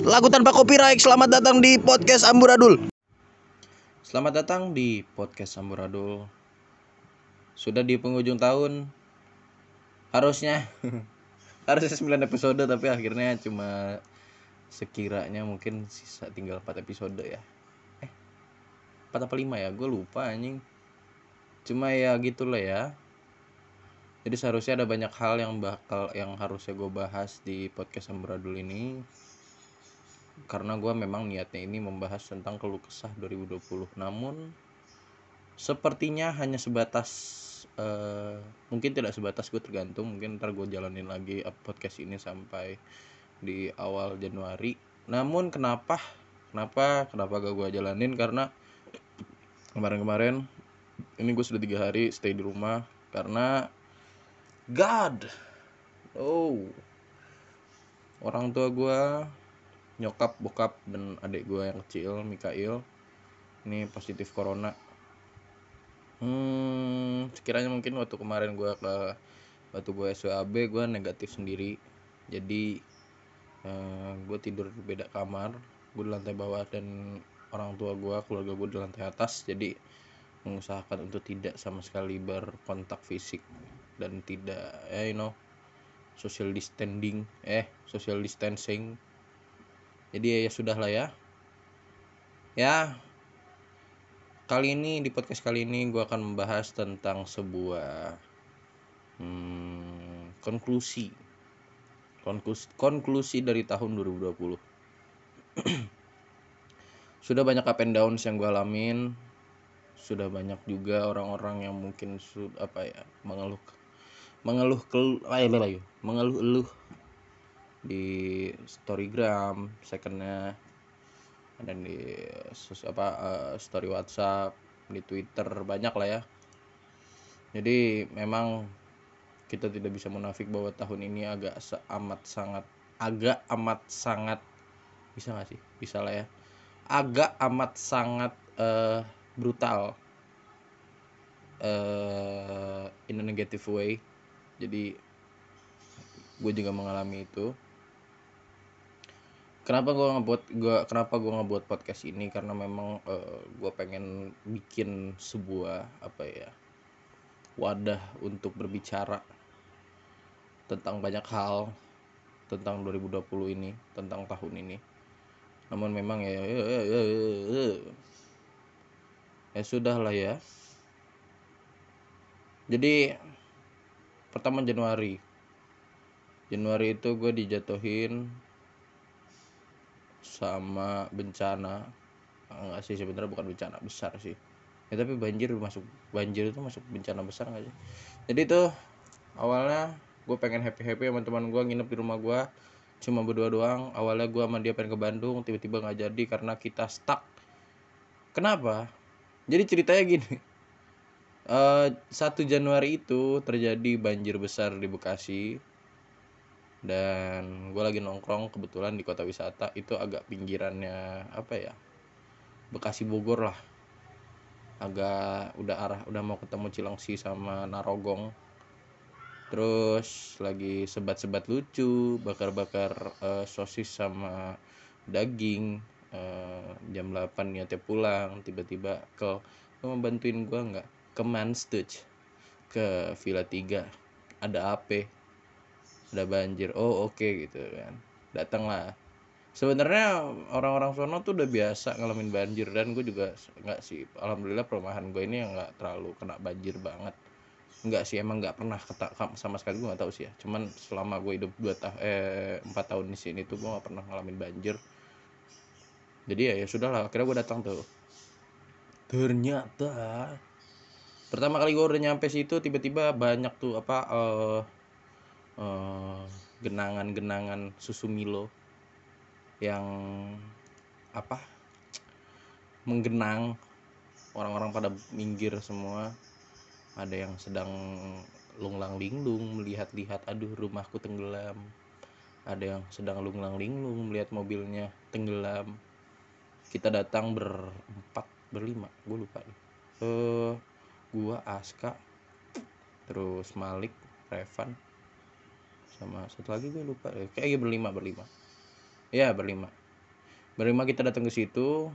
Lagu tanpa copyright. Selamat datang di podcast Amburadul. Selamat datang di podcast Samburadul. Sudah di penghujung tahun. Harusnya harusnya 9 episode tapi akhirnya cuma sekiranya mungkin sisa tinggal 4 episode ya. Eh. 4 apa 5 ya? Gue lupa anjing. Cuma ya gitulah ya. Jadi seharusnya ada banyak hal yang bakal yang harusnya gue bahas di podcast Samburadul ini karena gue memang niatnya ini membahas tentang keluh kesah 2020 namun sepertinya hanya sebatas uh, mungkin tidak sebatas gue tergantung. Mungkin ntar gue jalanin lagi podcast ini sampai di awal Januari. Namun kenapa? Kenapa? Kenapa gak gue jalanin? Karena kemarin-kemarin ini gue sudah tiga hari stay di rumah karena God! Oh. Orang tua gue nyokap bokap dan adik gue yang kecil Mikail. Ini positif corona. Hmm sekiranya mungkin waktu kemarin gue ke waktu gue SWAB gue negatif sendiri. Jadi uh, gue tidur di beda kamar gue di lantai bawah dan orang tua gue keluarga gue di lantai atas. Jadi mengusahakan untuk tidak sama sekali berkontak fisik dan tidak eh you know social distancing eh social distancing jadi ya sudah lah ya. Ya kali ini di podcast kali ini gue akan membahas tentang sebuah hmm, konklusi. Konklusi konklusi dari tahun 2020 sudah banyak up and downs yang gue alamin. Sudah banyak juga orang-orang yang mungkin sudah apa ya mengeluh mengeluh kel ayo mengeluh eluh di storygram secondnya dan di apa uh, story WhatsApp di Twitter banyak lah ya. Jadi memang kita tidak bisa munafik bahwa tahun ini agak amat sangat agak amat sangat bisa gak sih? Bisa lah ya. Agak amat sangat uh, brutal. Uh, in a negative way. Jadi gue juga mengalami itu kenapa gue ngebuat gue kenapa gue ngebuat podcast ini? Karena memang uh, eh, gue pengen bikin sebuah apa ya wadah untuk berbicara tentang banyak hal tentang 2020 ini tentang tahun ini. Namun memang ya ya, ya, ya, ya, ya. ya sudah lah ya. Jadi pertama Januari. Januari itu gue dijatuhin sama bencana. Enggak sih sebenarnya bukan bencana besar sih. Ya tapi banjir masuk banjir itu masuk bencana besar nggak sih? Jadi itu awalnya gue pengen happy happy sama teman gue nginep di rumah gue cuma berdua doang. Awalnya gue sama dia pengen ke Bandung tiba-tiba nggak jadi karena kita stuck. Kenapa? Jadi ceritanya gini. Uh, eh, 1 Januari itu terjadi banjir besar di Bekasi dan gue lagi nongkrong kebetulan di kota wisata itu agak pinggirannya apa ya Bekasi Bogor lah. Agak udah arah udah mau ketemu Cilengsi sama Narogong. Terus lagi sebat-sebat lucu bakar-bakar uh, sosis sama daging uh, jam 8 niatnya pulang tiba-tiba ke mau bantuin gue nggak? Ke Manstuch ke Villa 3 ada apa ada banjir. Oh oke okay, gitu kan. Datanglah. Sebenarnya orang-orang sono tuh udah biasa ngalamin banjir dan gue juga nggak sih. Alhamdulillah perumahan gue ini nggak terlalu kena banjir banget. Nggak sih emang nggak pernah ketak sama sekali gue nggak tahu sih ya. Cuman selama gue hidup dua tahun eh empat tahun di sini tuh gue nggak pernah ngalamin banjir. Jadi ya ya sudahlah akhirnya gue datang tuh. Ternyata pertama kali gue udah nyampe situ tiba-tiba banyak tuh apa eh, genangan-genangan susu Milo yang apa menggenang. Orang-orang pada minggir semua. Ada yang sedang lunglang linglung melihat-lihat aduh rumahku tenggelam. Ada yang sedang lunglang linglung melihat mobilnya tenggelam. Kita datang berempat berlima gue lupa nih uh, gua Aska terus Malik Revan sama satu lagi gue lupa ya kayak berlima berlima. Ya berlima. Berlima kita datang ke situ.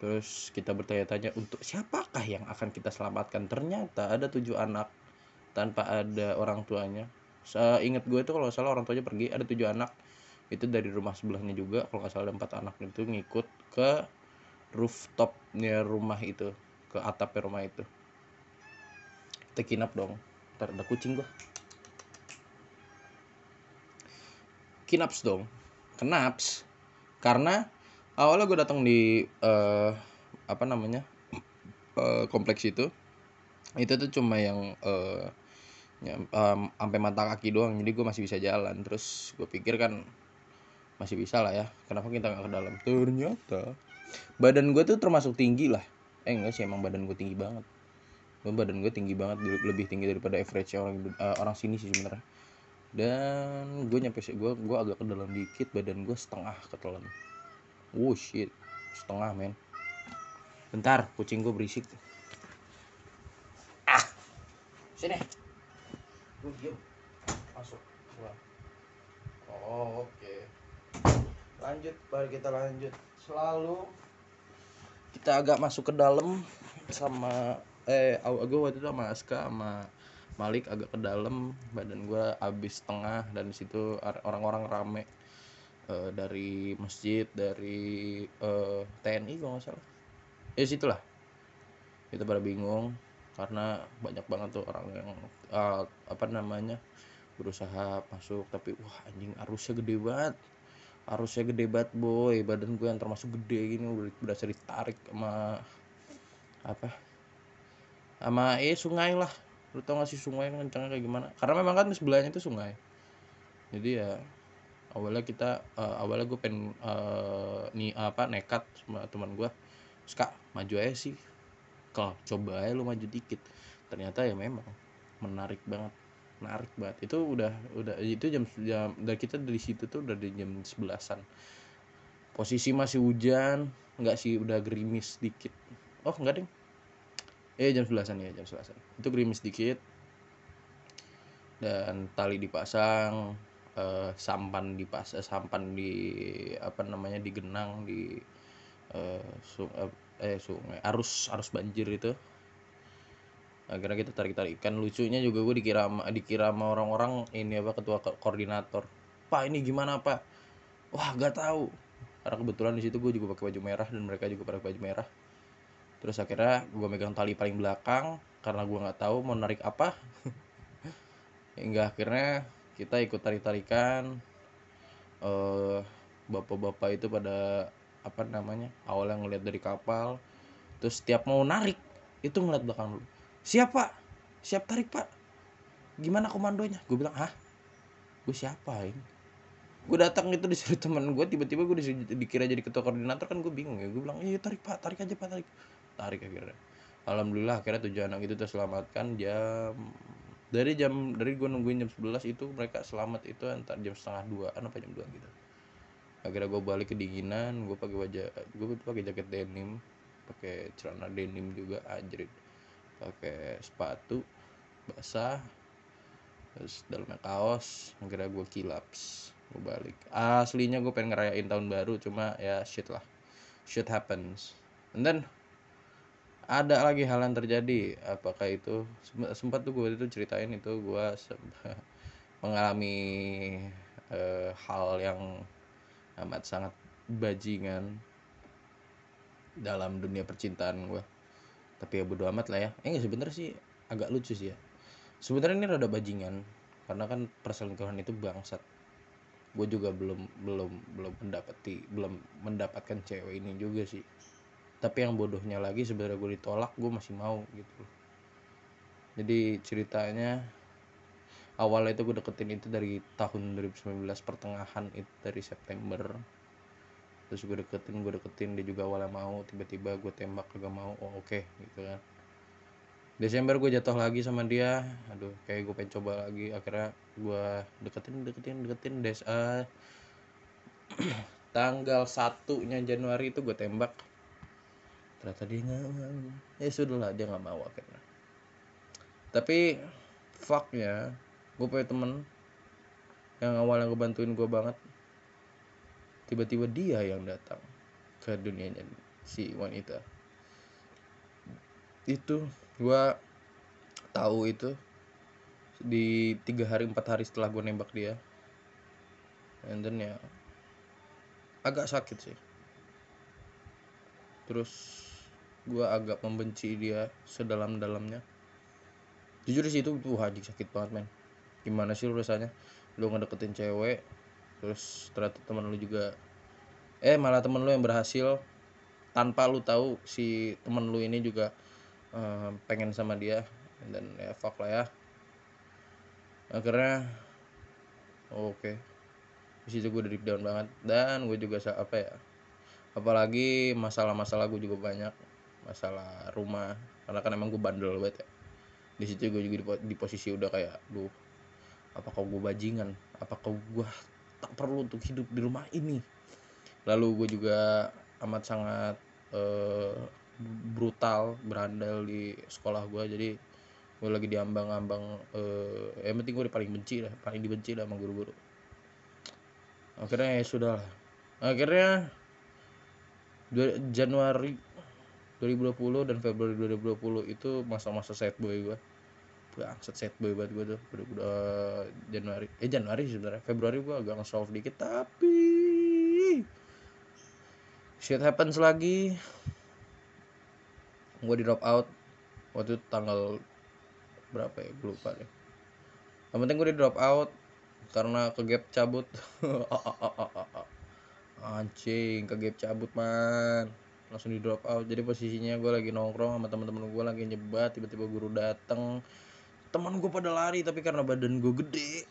Terus kita bertanya-tanya untuk siapakah yang akan kita selamatkan? Ternyata ada tujuh anak tanpa ada orang tuanya. Seingat gue itu kalau salah orang tuanya pergi ada tujuh anak. Itu dari rumah sebelahnya juga kalau nggak salah ada empat anak itu ngikut ke rooftopnya rumah itu ke atapnya rumah itu. Kita kinap dong. Ntar ada kucing gua kinaps dong. Kenaps. Karena awalnya gue datang di eh, apa namanya eh, kompleks itu. Itu tuh cuma yang eh, nyam- em, sampai mata kaki doang. Jadi gue masih bisa jalan. Terus gue pikir kan masih bisa lah ya. Kenapa kita nggak ke dalam? Ternyata badan gue tuh termasuk tinggi lah. Eh enggak sih emang badan gue tinggi banget. Badan gue tinggi banget lebih- tinggi daripada average orang eh, orang sini sih sebenarnya dan gue nyampe sih gue gue agak ke dalam dikit badan gue setengah ketelan. Oh shit. Setengah men. Bentar kucing gue berisik. Ah! Sini. Gue diem. Masuk Gua. oh, oke. Lanjut baru kita lanjut. Selalu kita agak masuk ke dalam sama eh gue waktu itu sama Aska sama Malik agak ke dalam badan gue habis setengah dan di situ ar- orang-orang rame. Eh, dari masjid dari eh, TNI kalau nggak salah. Ya situlah. Kita pada bingung karena banyak banget tuh orang yang eh, apa namanya berusaha masuk tapi wah anjing arusnya gede banget. Arusnya gede banget boy. Badan gue yang termasuk gede gini udah berasa ditarik sama apa sama eh sungai lah lu tau gak sih sungai kencangnya kayak gimana? Karena memang kan sebelahnya itu sungai. Jadi ya awalnya kita eh, awalnya gue pengen eh, nih apa nekat sama teman gue Terus, kak maju aja sih. Kau coba aja lu maju dikit. Ternyata ya memang menarik banget. Menarik banget. Itu udah udah itu jam jam dari kita dari situ tuh udah di jam sebelasan. Posisi masih hujan nggak sih udah gerimis dikit. Oh enggak deh eh jam sebelasan ya jam sebelasan. Itu gerimis dikit. Dan tali dipasang eh, sampan dipasang sampan di apa namanya digenang di eh, su- eh, eh sungai arus arus banjir itu. Akhirnya kita tarik tarikan lucunya juga gue dikira dikira sama orang-orang ini apa ketua ko- koordinator. Pak ini gimana pak? Wah gak tahu. Karena kebetulan di situ gue juga pakai baju merah dan mereka juga pakai baju merah terus akhirnya gue megang tali paling belakang karena gue nggak tahu mau narik apa. Hingga akhirnya kita ikut tarik tarikan eh bapak-bapak itu pada apa namanya awalnya ngeliat dari kapal terus setiap mau narik itu ngeliat belakang dulu. Siap pak. Siap tarik pak. Gimana komandonya? Gue bilang hah? Gue siapa ini gue datang itu disuruh teman gue tiba-tiba gue disuruh, dikira jadi ketua koordinator kan gue bingung ya. Gue bilang iya tarik pak. Tarik aja pak tarik tarik akhirnya. Alhamdulillah akhirnya tujuh anak itu terselamatkan jam dari jam dari gue nungguin jam 11 itu mereka selamat itu antar jam setengah duaan apa jam dua gitu. Akhirnya gue balik kedinginan gue pakai wajah gue pakai jaket denim pakai celana denim juga anjrit. Pakai sepatu basah terus dalamnya kaos akhirnya gue kilaps gue balik. Aslinya gue pengen ngerayain tahun baru cuma ya shit lah. Shit happens. And then ada lagi hal yang terjadi. Apakah itu? Sempat, tuh gue itu ceritain itu gue mengalami eh, hal yang amat sangat bajingan dalam dunia percintaan gue tapi ya bodo amat lah ya. Eh sebenernya sih agak lucu sih ya. Sebenarnya ini rada bajingan karena kan perselingkuhan itu bangsat. Gue juga belum belum belum mendapati belum mendapatkan cewek ini juga sih tapi yang bodohnya lagi sebenarnya gue ditolak gue masih mau gitu jadi ceritanya awalnya itu gue deketin itu dari tahun 2019 pertengahan itu dari September. Terus gue deketin gue deketin dia juga awalnya mau tiba-tiba gue tembak kagak mau oh oke gitu kan. Desember gue jatuh lagi sama dia aduh kayak gue pengen coba lagi akhirnya gue deketin deketin deketin des ah, tanggal satunya Januari itu gue tembak ternyata dia nggak mau. Ya sudah lah dia nggak mau akhirnya. Tapi fucknya gue punya temen yang awalnya ngebantuin gue banget. Tiba-tiba dia yang datang ke dunianya si wanita. Itu gua tahu itu di tiga hari empat hari setelah gue nembak dia. And then ya agak sakit sih. Terus gue agak membenci dia sedalam-dalamnya. Jujur di situ tuh haji sakit banget men. Gimana sih lu rasanya lu ngedeketin cewek terus ternyata teman lu juga eh malah temen lu yang berhasil tanpa lu tahu si temen lu ini juga eh, pengen sama dia dan ya fuck lah ya. Akhirnya oke. Okay. di situ gue deep down banget dan gue juga apa ya apalagi masalah-masalah gue juga banyak masalah rumah. Karena kan emang gue bandel banget ya. Di situ gue juga di, po- di posisi udah kayak duh apakah gue bajingan? Apakah gue tak perlu untuk hidup di rumah ini? Lalu gue juga amat sangat eh, brutal berandal di sekolah gue jadi gue lagi diambang-ambang eh yang penting gue paling benci lah paling dibenci lah sama guru-guru. Akhirnya ya sudah lah akhirnya Januari 2020 dan Februari 2020 itu masa-masa sad boy gue bangsat sad boy banget gue tuh udah Januari. Eh Januari sebenarnya. Februari gue agak nge-solve dikit tapi shit happens lagi. Gue di drop out waktu itu tanggal berapa ya? Gue lupa deh. Yang penting gue di drop out karena ke gap cabut. Anjing ke gap cabut man langsung di drop out. Jadi posisinya gue lagi nongkrong sama teman-teman gue lagi nyebat tiba-tiba guru dateng. Teman gue pada lari tapi karena badan gue gede.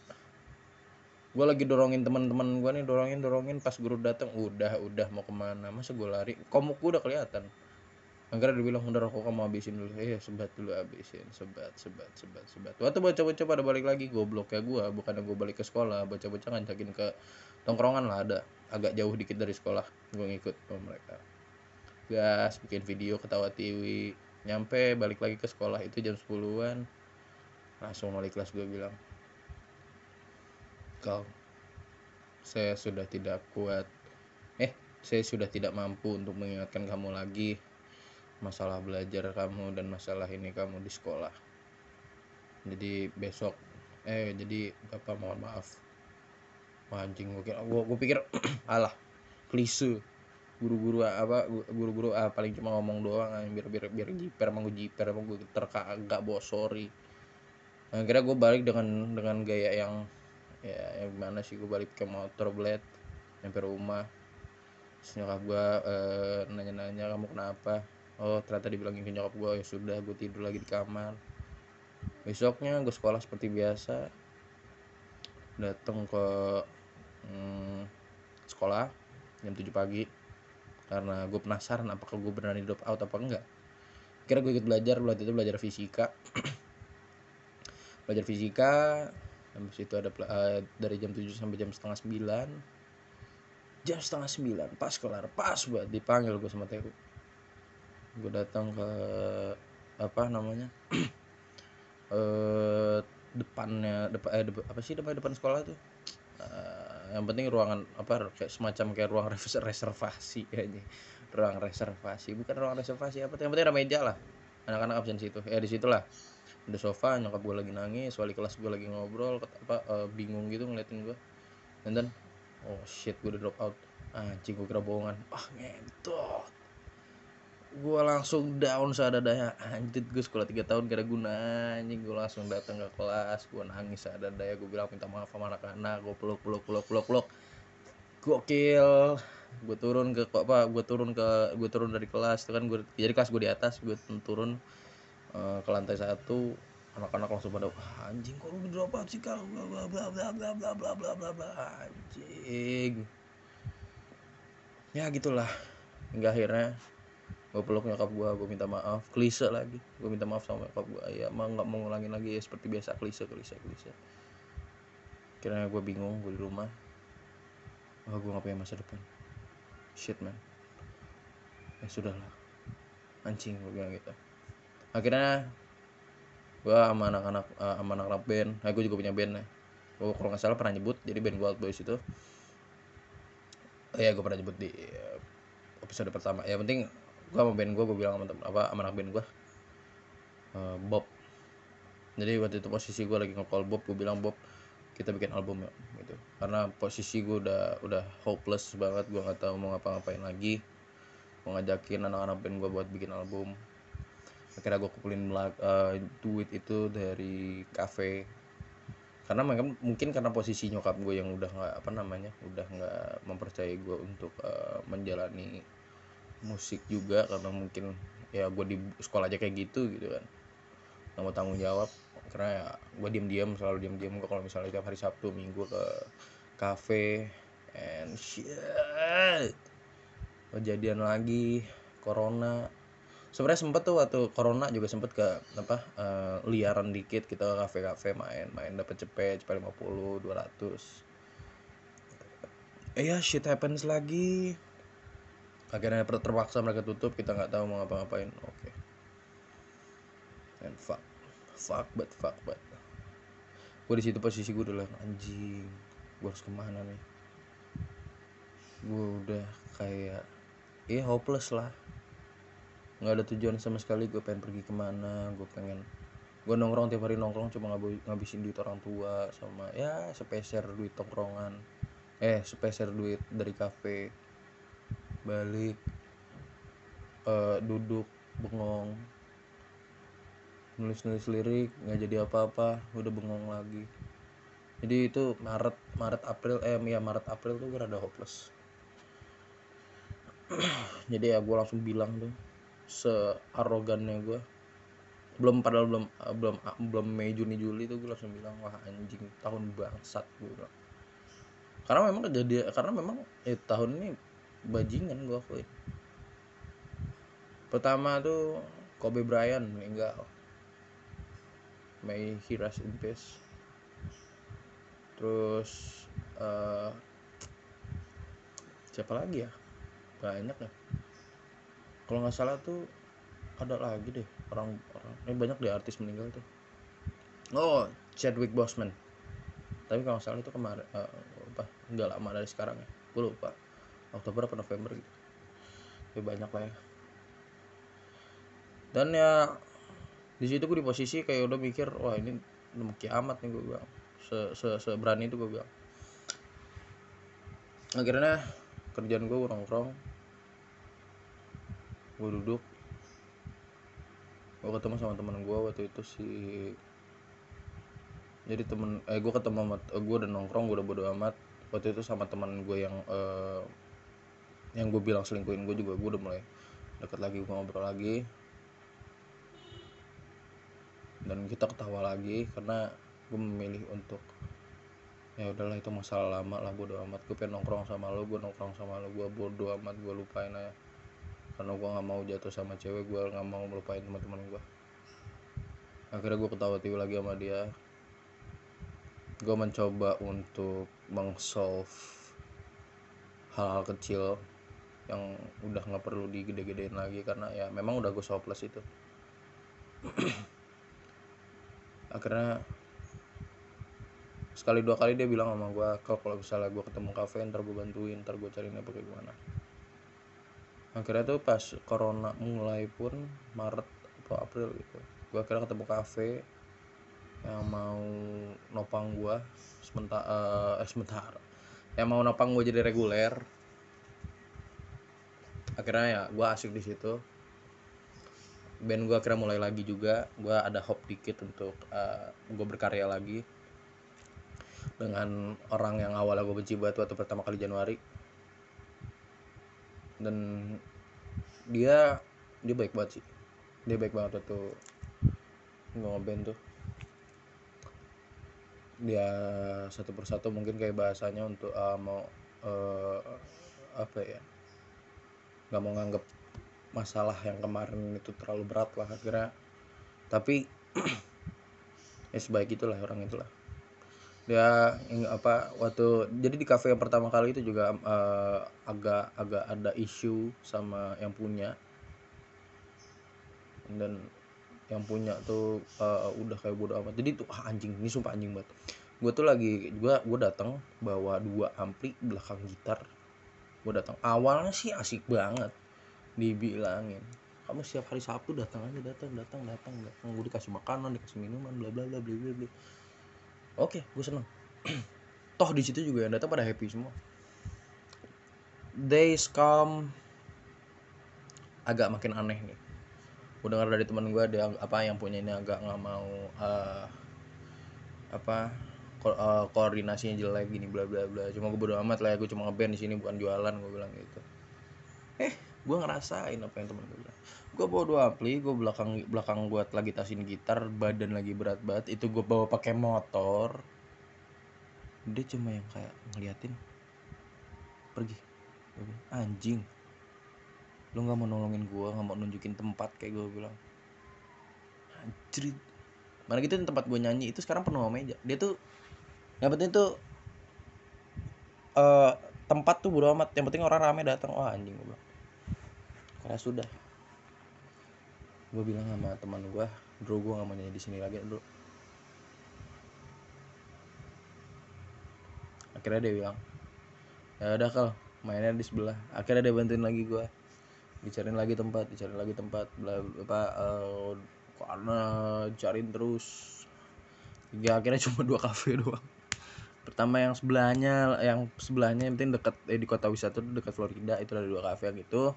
Gue lagi dorongin teman-teman gue nih dorongin dorongin. Pas guru dateng udah udah mau ke mana? Masa gue lari? Komuk gue udah kelihatan. Akhirnya dia bilang udah rokok kamu habisin dulu. Eh sebat dulu habisin. Sebat sebat sebat sebat. Waktu bocah-bocah pada balik lagi goblok ya gue bukannya gue balik ke sekolah bocah-bocah ngajakin ke tongkrongan lah ada. Agak jauh dikit dari sekolah gue ngikut sama mereka gas bikin video ketawa tiwi nyampe balik lagi ke sekolah itu jam 10-an langsung wali kelas gue bilang kau saya sudah tidak kuat. Eh saya sudah tidak mampu untuk mengingatkan kamu lagi masalah belajar kamu dan masalah ini kamu di sekolah. Jadi besok eh jadi bapak mohon maaf. Kira gue, gue pikir alah klise guru-guru apa guru-guru ah, paling cuma ngomong doang anjing, biar biar biar jiper emang gue jiper emang gue terkagak sorry akhirnya gue balik dengan dengan gaya yang ya yang gimana sih gue balik ke motor blade nyampe rumah. Terus gue eh, nanya-nanya kamu kenapa? Oh ternyata dibilangin ke nyokap gue ya sudah gue tidur lagi di kamar. Besoknya gue sekolah seperti biasa. Datang ke hmm, sekolah jam 7 pagi karena gue penasaran apakah gue beneran drop out apa enggak. Kira gue ikut belajar waktu itu belajar fisika. Belajar fisika habis itu ada eh, dari jam 7 sampai jam setengah 9 jam setengah 9 pas kelar pas buat dipanggil gue sama Teru gue datang ke apa namanya eh depannya depan eh depan, apa sih depan depan sekolah tuh yang penting ruangan apa kayak semacam kayak ruang res- reservasi kayaknya. Ruang reservasi. Bukan ruang reservasi apa yang penting ada meja lah. Anak-anak absen situ. Ya di situlah. Ada sofa nyokap gue lagi nangis wali kelas gue lagi ngobrol apa eh, bingung gitu ngeliatin gue dan then oh shit gue udah drop out. Anjing gue kira bohongan. Ah ngentot gue langsung down seadadanya anjir gue sekolah 3 tahun kira guna. Anjing gue langsung datang ke kelas gue nangis seadadanya gue bilang minta maaf sama anak-anak. Gue peluk peluk peluk peluk peluk. Gokil. Gue turun ke apa gue turun ke gue turun dari kelas itu kan gue jadi kelas gue di atas gue turun eh, ke lantai satu. Anak-anak langsung pada "Wah, anjing kok lu drop out sih kau bla bla bla bla bla bla bla bla bla bla. Anjing. Ya gitulah. Hingga akhirnya gue peluk nyokap gue gue minta maaf. Klise lagi. Gue minta maaf sama nyokap gue ya emang nggak mau ngulangin lagi. Ya seperti biasa klise klise klise. Akhirnya gue bingung gue di rumah. Wah gue nggak punya masa depan. Shit man. Ya sudahlah. Anjing gue bilang gitu. Akhirnya gue sama anak-anak eh, sama anak-anak band. Nah gue juga punya band ya. Gue kalau nggak salah pernah nyebut jadi band gue Out Boys itu. Oh ya gue pernah nyebut di eh, episode pertama. Ya penting gue sama band gue gue bilang sama temen apa sama anak band gue eh, Bob. Jadi waktu itu posisi gue lagi nge-call Bob gue bilang Bob kita bikin album ya gitu. Karena posisi gue udah udah hopeless banget gue nggak tahu mau ngapa-ngapain lagi. Mau ngajakin anak-anak band gue buat bikin album. Akhirnya gue kumpulin eh, duit itu dari cafe karena mungkin karena posisi nyokap gue yang udah nggak apa namanya udah nggak mempercayai gue untuk eh, menjalani musik juga karena mungkin ya gue di sekolah aja kayak gitu gitu kan. Nggak mau tanggung jawab karena ya gue diem-diem selalu diem-diem gue kalau misalnya tiap hari Sabtu Minggu ke cafe and shit. Kejadian lagi corona. Sebenarnya sempet tuh waktu corona juga sempet ke apa eh, liaran dikit kita ke kafe-kafe main main dapat cepet cepet 50 200 eh ya shit happens lagi akhirnya terpaksa mereka tutup kita nggak tahu mau ngapa-ngapain. Oke. And fuck. Fuck but fuck but. Gue di situ posisi gue udah anjing. Gue harus ke mana nih? Gue udah kayak ya hopeless lah. Nggak ada tujuan sama sekali gue pengen pergi ke mana gue pengen gue nongkrong tiap hari nongkrong cuma ngabisin duit orang tua sama ya sepeser duit tongkrongan. Eh sepeser duit dari kafe balik eh, duduk bengong. Nulis nulis lirik nggak jadi apa-apa udah bengong lagi. Jadi itu Maret Maret April eh ya Maret April tuh gue rada hopeless. Jadi ya gue langsung bilang tuh searogannya gue belum padahal belum eh, belum belum Mei Juni Juli tuh gue langsung bilang wah anjing tahun bangsat gue karena memang kejadian karena memang eh, tahun ini bajingan gue akuin pertama tuh Kobe Bryant meninggal. May he rest in peace. Terus eh siapa lagi ya? Banyak ya. Kalau nggak salah tuh ada lagi deh orang orang ini banyak deh artis meninggal tuh. Oh Chadwick Boseman. Tapi kalau nggak salah itu kemarin eh, apa nggak lama dari sekarang ya. Gue lupa Oktober apa November gitu. Ya banyak lah ya. Dan ya di situ gue di posisi kayak udah mikir wah ini mau kiamat nih gue bilang. Se se seberani itu gue bilang. Akhirnya kerjaan gue nongkrong. Gue duduk. Gue ketemu sama teman gue waktu itu si jadi temen eh gue ketemu sama gue udah nongkrong gue udah bodo amat. Waktu itu sama teman gue yang eh, yang gue bilang selingkuhin gue juga gue udah mulai deket lagi gue ngobrol lagi. Dan kita ketawa lagi karena gue memilih untuk ya udahlah itu masalah lama lah bodo amat. Gue pengen nongkrong sama lo gue nongkrong sama lo gue bodo amat gue lupain aja. Karena gue nggak mau jatuh sama cewek gue nggak mau melupain teman-teman gue akhirnya gue ketawa tiba lagi sama dia. Gue mencoba untuk mengsolve hal-hal kecil yang udah nggak perlu digede-gedein lagi karena ya memang udah gue hopeless itu. Akhirnya sekali dua kali dia bilang sama gue kalau kalau misalnya gue ketemu kafe ntar gue bantuin ntar gue cariin apa gimana. Akhirnya tuh pas corona mulai pun Maret atau April gitu gue akhirnya ketemu kafe yang mau nopang gue sementara eh sementara. Yang mau nopang gue jadi reguler akhirnya ya gue asik di situ. Band gue akhirnya mulai lagi juga. Gue ada hope dikit untuk gue berkarya lagi dengan orang yang awalnya gue benci banget waktu pertama kali Januari. Dan dia dia baik banget sih. Dia baik banget waktu gue ngeband tuh. Dia satu persatu mungkin kayak bahasanya untuk uh, mau uh, apa ya nggak mau nganggep masalah yang kemarin itu terlalu berat lah akhirnya. Tapi ya sebaik itulah orang itulah. Dia apa waktu jadi di kafe yang pertama kali itu juga eh, agak agak ada isu sama yang punya. Dan yang punya tuh eh, udah kayak bodo amat. Jadi tuh ah, anjing ini sumpah anjing banget. Gue tuh lagi gue gue datang bawa dua ampli belakang gitar gue datang. Awalnya sih asik banget dibilangin. Kamu setiap hari sabtu datang aja datang datang datang datang. Gue dikasih makanan dikasih minuman bla bla bla bla bla bla. Oke gue seneng. Toh di situ juga yang datang pada happy semua. Days come agak makin aneh nih. Gue dengar dari teman gue dia apa yang punya ini agak nggak mau uh, apa ko uh, koordinasinya jelek gini bla bla bla. Cuma gue bodo amat lah ya gue cuma ngeband di sini bukan jualan gue bilang gitu. Eh gue ngerasain apa yang temen gue bilang. Gue bawa dua ampli gue belakang belakang gue lagi tasin gitar badan lagi berat banget itu gue bawa pakai motor. Dia cuma yang kayak ngeliatin pergi. Anjing. Lu nggak mau nolongin gue nggak mau nunjukin tempat kayak gue bilang. Anjir mana gitu tempat gue nyanyi itu sekarang penuh meja. Dia tuh yang penting tuh uh, tempat tuh bodo amat. Yang penting orang rame datang. Wah anjing gue bilang. Karena sudah. Gue bilang sama teman gue bro gue gak mau nyanyi di sini lagi bro. Akhirnya dia bilang ya udah kalau mainnya di sebelah. Akhirnya dia bantuin lagi gue dicariin lagi tempat dicariin lagi tempat bla apa uh, karena cariin terus. Hingga akhirnya cuma dua kafe doang pertama yang sebelahnya yang sebelahnya yang penting dekat eh, di kota wisata itu dekat Florida itu ada dua kafe gitu.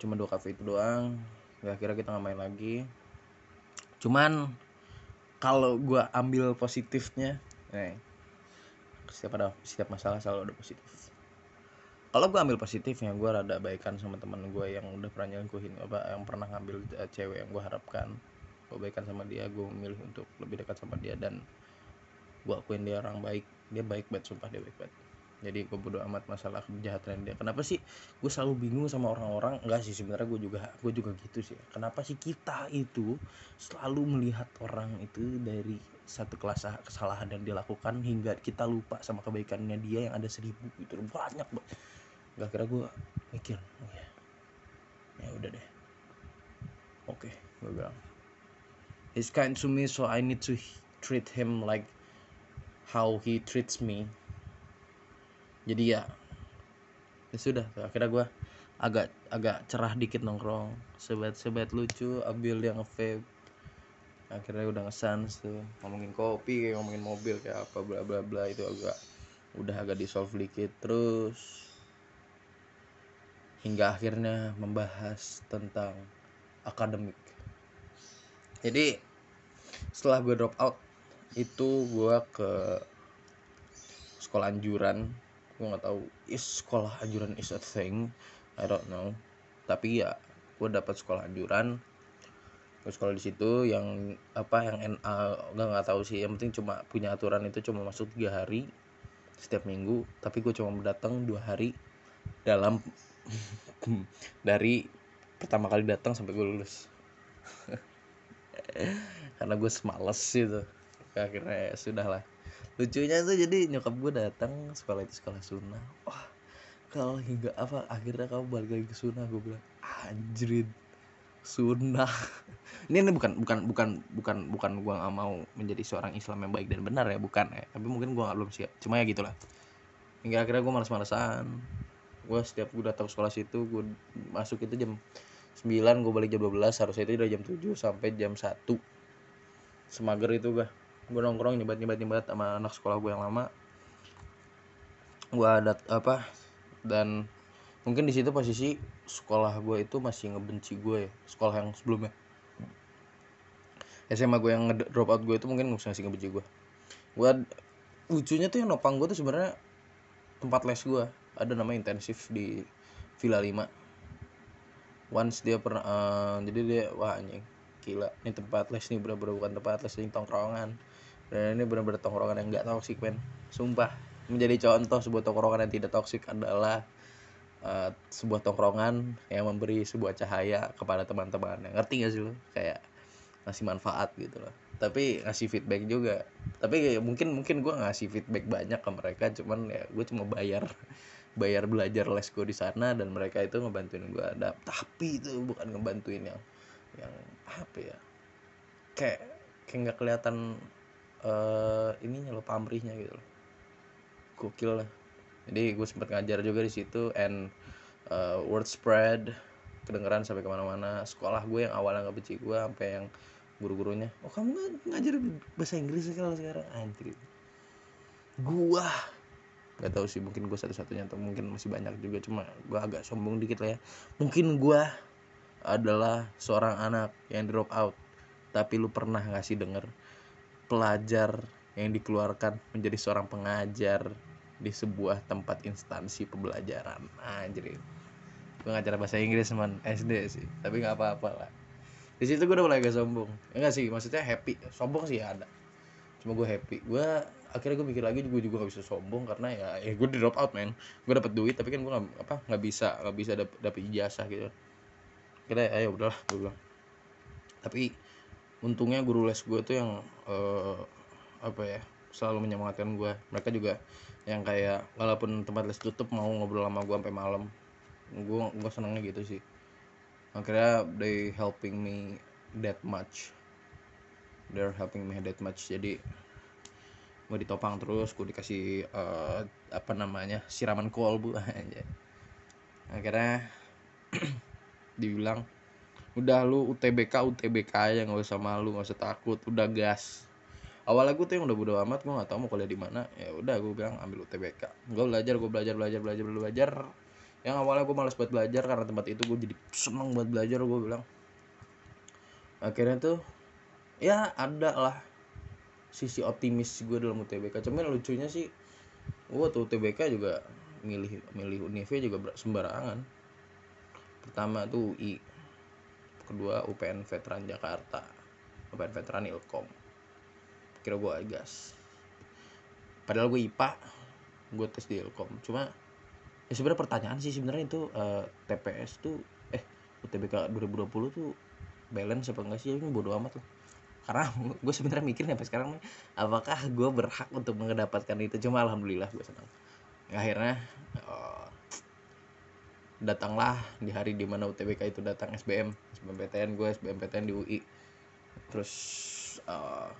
Cuma dua kafe itu doang gak kira kita nggak main lagi. Cuman kalau gue ambil positifnya nih setiap ada setiap masalah selalu ada positif. Kalau gue ambil positifnya gue rada baikan sama teman gue yang udah pernah nyelingkuhin apa yang pernah ngambil uh, cewek yang gue harapkan. Gue baikan sama dia gue memilih untuk lebih dekat sama dia dan gue akuin dia orang baik dia baik banget sumpah dia baik banget. Jadi gue bodo amat masalah kejahatan dia. Kenapa sih gue selalu bingung sama orang-orang? Enggak sih sebenarnya gue juga gue juga gitu sih. Kenapa sih kita itu selalu melihat orang itu dari satu kelas kesalahan yang dilakukan hingga kita lupa sama kebaikannya dia yang ada seribu itu banyak banget. Gak kira gue mikir oh ya ya udah deh. Oke okay, gue bilang he's kind to me so I need to treat him like how he treats me. Jadi ya ya sudah. Akhirnya gue agak agak cerah dikit nongkrong. Sebat sebat lucu ambil yang vape. Akhirnya udah ngesans tuh ngomongin kopi kayak ngomongin mobil kayak apa bla bla bla itu agak udah agak di solve dikit. Terus hingga akhirnya membahas tentang akademik. Jadi setelah gue drop out itu gue ke sekolah anjuran. Gue nggak tahu is sekolah anjuran is a thing? I don't know. Tapi ya gue dapat sekolah anjuran. Gue sekolah di situ yang apa yang NA nggak nggak tahu sih. Yang penting cuma punya aturan itu cuma masuk tiga hari setiap minggu. Tapi gue cuma datang dua hari dalam dari pertama kali datang sampai gue lulus. Karena gue semales gitu akhirnya ya sudah lah lucunya tuh jadi nyokap gue datang sekolah itu sekolah sunnah. Wah kalau hingga apa akhirnya kamu balik lagi ke sunnah gue bilang anjrit sunnah. Ini, ini bukan bukan bukan bukan bukan gue nggak mau menjadi seorang Islam yang baik dan benar ya bukan ya. Tapi mungkin gue nggak belum siap. Cuma ya gitulah. Hingga akhirnya gue malas-malasan gue setiap gue datang sekolah situ gue masuk itu jam 9 gue balik jam 12 harusnya itu udah jam 7 sampai jam 1 semager itu gue gue nongkrong nyebat nyebat nyebat sama anak sekolah gue yang lama. Gue ada apa dan mungkin di situ posisi sekolah gue itu masih ngebenci gue ya sekolah yang sebelumnya. SMA gue yang drop out gue itu mungkin masih ngebenci gue gue lucunya tuh yang nopang gue tuh sebenarnya tempat les gue ada nama intensif di Villa 5 once dia pernah uh, jadi dia wah anjing gila ini tempat les nih bener-bener bukan tempat les ini tongkrongan dan ini benar-benar tongkrongan yang nggak toksik men. Sumpah menjadi contoh sebuah tongkrongan yang tidak toksik adalah uh, sebuah tongkrongan yang memberi sebuah cahaya kepada teman-teman yang ngerti gak sih lo? Kayak ngasih manfaat gitu loh. Tapi ngasih feedback juga. Tapi mungkin mungkin gue ngasih feedback banyak ke mereka cuman ya gue cuma bayar bayar belajar les gue di sana dan mereka itu ngebantuin gue ada tapi itu bukan ngebantuin yang yang apa ya? Kayak kayak nggak kelihatan uh, ininya loh pamrihnya gitu loh. Gokil lah. Jadi gue sempat ngajar juga di situ and uh, word spread kedengeran sampai ke mana-mana. Sekolah gue yang awalnya nggak benci gue sampai yang guru-gurunya oh kamu nggak ngajar bahasa Inggris kalau sekarang? Anjir. Gua nggak tahu sih mungkin gue satu-satunya atau mungkin masih banyak juga. Cuma gue agak sombong dikit lah ya. Mungkin gue adalah seorang anak yang drop out tapi lu pernah ngasih denger pelajar yang dikeluarkan menjadi seorang pengajar di sebuah tempat instansi pembelajaran. Anjir. Gue ngajar bahasa Inggris man. SD sih tapi nggak apa-apa lah. Di situ gue udah mulai agak sombong. Enggak sih maksudnya happy. Sombong sih ada. Cuma gue happy. Gue akhirnya gue mikir lagi gue juga gak bisa sombong karena ya eh gue di drop out man. Gue dapet duit tapi kan gue gak, apa nggak bisa nggak bisa dapet, dapet ijazah gitu. Kira ayo udahlah gue bilang. Tapi untungnya guru les gue tuh yang uh, apa ya selalu menyemangatkan gue mereka juga yang kayak walaupun tempat les tutup mau ngobrol sama gue sampai malam. Gue gue senengnya gitu sih. Akhirnya they helping me that much. They're helping me that much. Jadi gue ditopang terus gue dikasih uh, apa namanya siraman kolbu aja akhirnya dibilang udah lu UTBK UTBK aja nggak usah malu nggak usah takut udah gas. Awalnya gue tuh yang udah bodo amat gue nggak tahu mau kuliah di mana. Ya udah gue bilang ambil UTBK gue belajar gue belajar belajar belajar belajar yang awalnya gue malas buat belajar karena tempat itu gue jadi seneng buat belajar gue bilang. Akhirnya tuh ya ada lah sisi optimis gue dalam UTBK cuman lucunya sih gue tuh UTBK juga milih milih univ juga sembarangan. Pertama tuh UI kedua UPN Veteran Jakarta. UPN Veteran Ilkom. Kira gue gas. Padahal gue IPA gue tes di Ilkom. Cuma ya sebenarnya pertanyaan sih sebenarnya itu uh, TPS tuh eh UTBK 2020 tuh balance apa enggak sih? Ini bodo amat lah. Karena gue sebenarnya mikir sampai sekarang apakah gue berhak untuk mendapatkan itu? Cuma alhamdulillah gue senang. Akhirnya uh, datanglah di hari di mana UTBK itu datang SBM SBMPTN gue SBMPTN di UI terus uh,